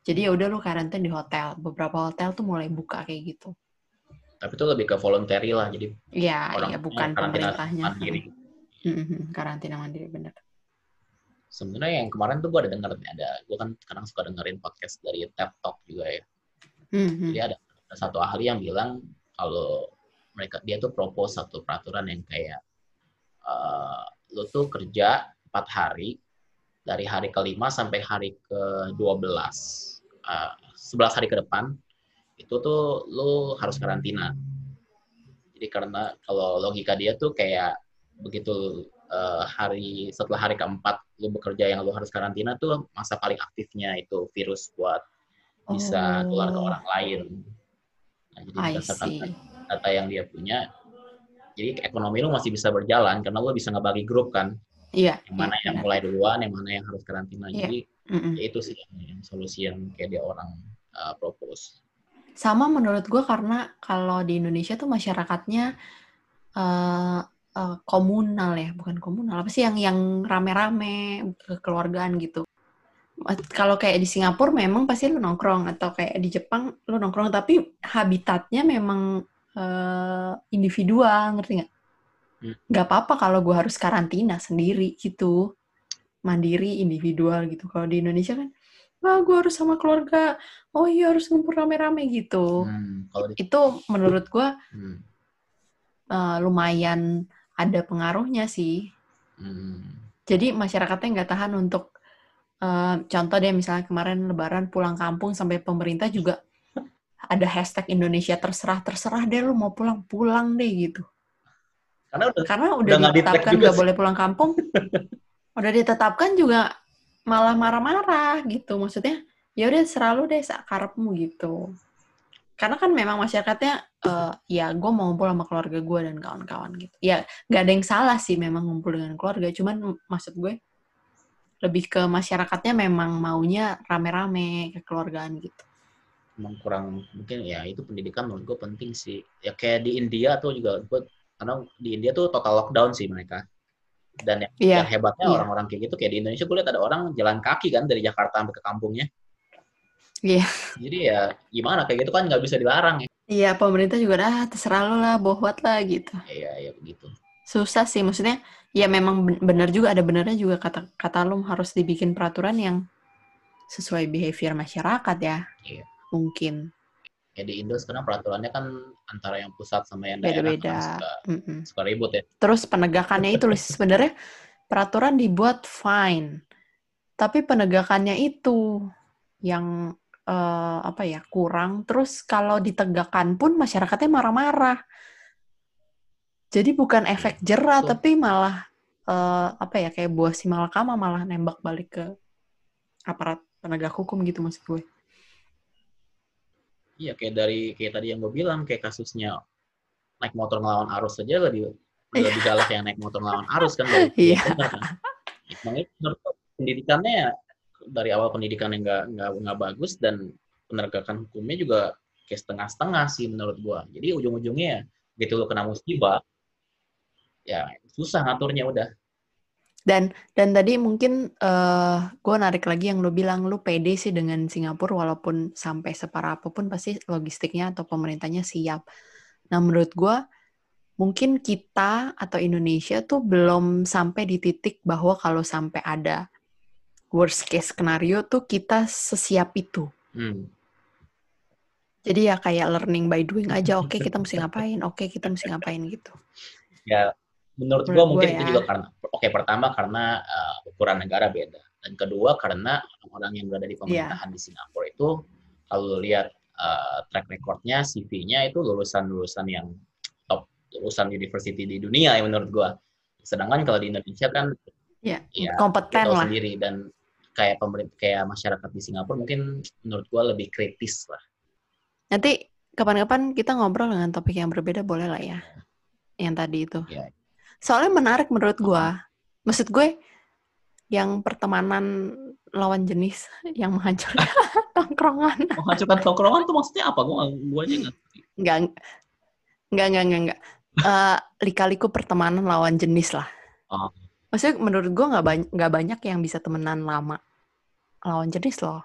Jadi ya udah lu karantina di hotel. Beberapa hotel tuh mulai buka kayak gitu. Tapi itu lebih ke voluntary lah, jadi Iya, orang iya bukan pemerintahnya. mandiri. [laughs] Karantina mandiri bener. Sebenarnya yang kemarin tuh gue ada denger ada gue kan kadang suka dengerin podcast dari TED Talk juga ya. Mhm. Jadi ada satu ahli yang bilang kalau mereka dia tuh propose satu peraturan yang kayak eh lu tuh kerja empat hari dari hari kelima sampai hari ke 12 eh 11 hari ke depan itu tuh lu harus karantina. Jadi karena kalau logika dia tuh kayak begitu eh, hari setelah hari keempat lu bekerja yang lu harus karantina tuh masa paling aktifnya itu virus buat bisa keluar ke Oh. orang lain. Nah, jadi I berdasarkan see. data yang dia punya, jadi ekonomi lu masih bisa berjalan karena lu bisa ngebagi grup kan, Iya. yang mana iya, yang benar. mulai duluan, yang mana yang harus karantina. Iya. Jadi Mhm. ya itu sih yang, yang solusi yang kayak dia orang uh, propose. Sama menurut gue karena kalau di Indonesia tuh masyarakatnya eh eh, komunal ya, bukan komunal apa sih yang yang rame-rame kekeluargaan gitu. Kalau kayak di Singapura memang pasti lu nongkrong atau kayak di Jepang lu nongkrong tapi habitatnya memang eh, individual ngerti nggak? Hmm. Apa-apa kalau gue harus karantina sendiri gitu, mandiri individual gitu. Kalau di Indonesia kan, wah gue harus sama keluarga, oh iya harus ngumpul rame-rame gitu Hmm, kalau di, itu menurut gue hmm, lumayan ada pengaruhnya sih. hmm, Jadi masyarakatnya nggak tahan untuk eh, contoh deh misalnya kemarin Lebaran pulang kampung sampai pemerintah juga ada hashtag Indonesia terserah terserah deh lu mau pulang pulang deh gitu. karena udah Karena udah, Udah ditetapkan nggak boleh pulang kampung, [laughs] udah ditetapkan juga malah marah-marah gitu. Maksudnya ya udah serah lu deh sakarepmu gitu. Karena kan memang masyarakatnya eh, ya gue mau ngumpul sama keluarga gue dan kawan-kawan gitu. Ya nggak ada yang salah sih memang ngumpul dengan keluarga. Cuman maksud gue lebih ke masyarakatnya memang maunya rame-rame kekeluargaan gitu. emang kurang mungkin ya itu pendidikan menurut gue penting sih. Ya kayak di India tuh juga gue karena di India tuh total lockdown sih mereka. Dan yang, Iya, yang hebatnya iya. orang-orang kayak gitu kayak di Indonesia gue lihat ada orang jalan kaki kan dari Jakarta sampai ke kampungnya. Iya. Jadi ya gimana kayak gitu kan nggak bisa dilarang ya. Iya pemerintah juga dah terserah lu lah, bohwat lah gitu. Iya ya begitu. Susah sih maksudnya ya memang ben- benar juga ada benernya juga kata kata lu harus dibikin peraturan yang sesuai behavior masyarakat ya Iya. mungkin Kayak di Indo sekarang peraturannya kan antara yang pusat sama yang daerah kan beda-beda suka, Mm-mm. suka ribut ya. terus penegakannya itu sebenarnya peraturan dibuat fine tapi penegakannya itu yang eh, apa ya kurang terus kalau ditegakkan pun masyarakatnya marah-marah jadi bukan efek jerah tapi malah eh, apa ya kayak buah si malakama malah nembak balik ke aparat penegak hukum gitu maksud gue. Iya kayak dari kayak tadi yang gue bilang kayak kasusnya naik motor ngelawan arus saja lebih lebih galak yang naik motor ngelawan arus kan Iya. menurut gua pendidikannya dari awal pendidikan yang nggak nggak nggak bagus dan penegakan hukumnya juga kayak setengah-setengah sih menurut gua. Jadi ujung-ujungnya ya, gitu lo kena musibah ya susah ngaturnya udah. Dan dan tadi mungkin eh gue narik lagi yang lo bilang lu pede sih dengan Singapura walaupun sampai separah apa pun pasti logistiknya atau pemerintahnya siap. Nah menurut gue mungkin kita atau Indonesia tuh belum sampai di titik bahwa kalau sampai ada worst case scenario tuh kita sesiap itu. Hmm. Jadi ya kayak learning by doing aja. Oke kita mesti [laughs] ngapain, oke kita mesti ngapain gitu. Ya menurut gue mungkin ya. itu juga karena oke okay, pertama karena uh, ukuran negara beda dan kedua karena orang-orang yang berada di iya. pemerintahan yeah. di Singapura itu kalau lihat uh, track recordnya CV-nya itu lulusan-lulusan yang top lulusan university di dunia ya menurut gue sedangkan kalau di Indonesia kan yeah, ya kompeten lah sendiri dan kayak pemerintah kayak masyarakat di Singapura mungkin menurut gue lebih kritis lah nanti kapan-kapan kita ngobrol dengan topik yang berbeda boleh lah ya yang tadi itu yeah. Soalnya menarik menurut gue maksud gue yang pertemanan lawan jenis yang menghancurkan [laughs] tongkrongan. Menghancurkan tongkrongan tuh maksudnya apa? Gue gue aja nggak. Nggak, nggak, nggak, nggak, nggak. Uh, lika-liku pertemanan lawan jenis lah. Oh. Maksudnya menurut gue nggak banyak nggak banyak yang bisa temenan lama lawan jenis loh.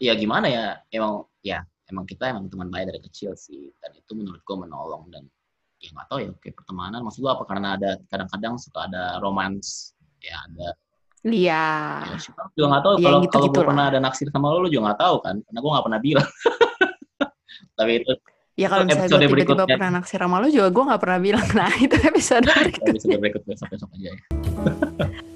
Iya gimana ya? Emang ya emang kita emang teman baik dari kecil sih dan itu menurut gue menolong dan ya nggak tahu ya kayak pertemanan maksud gue apa karena ada kadang-kadang suka ada romans ya ada Iya. Ya, juga nggak tahu ya, kalau gitu, kalau gue pernah ada naksir sama lo, lo juga nggak tahu kan, karena gue nggak pernah bilang. [laughs] Tapi itu Ya kalau misalnya gue tiba-tiba pernah naksir sama lo juga gue nggak pernah bilang. [laughs] Nah itu episode berikutnya. episode berikutnya besok-besok aja ya. [laughs]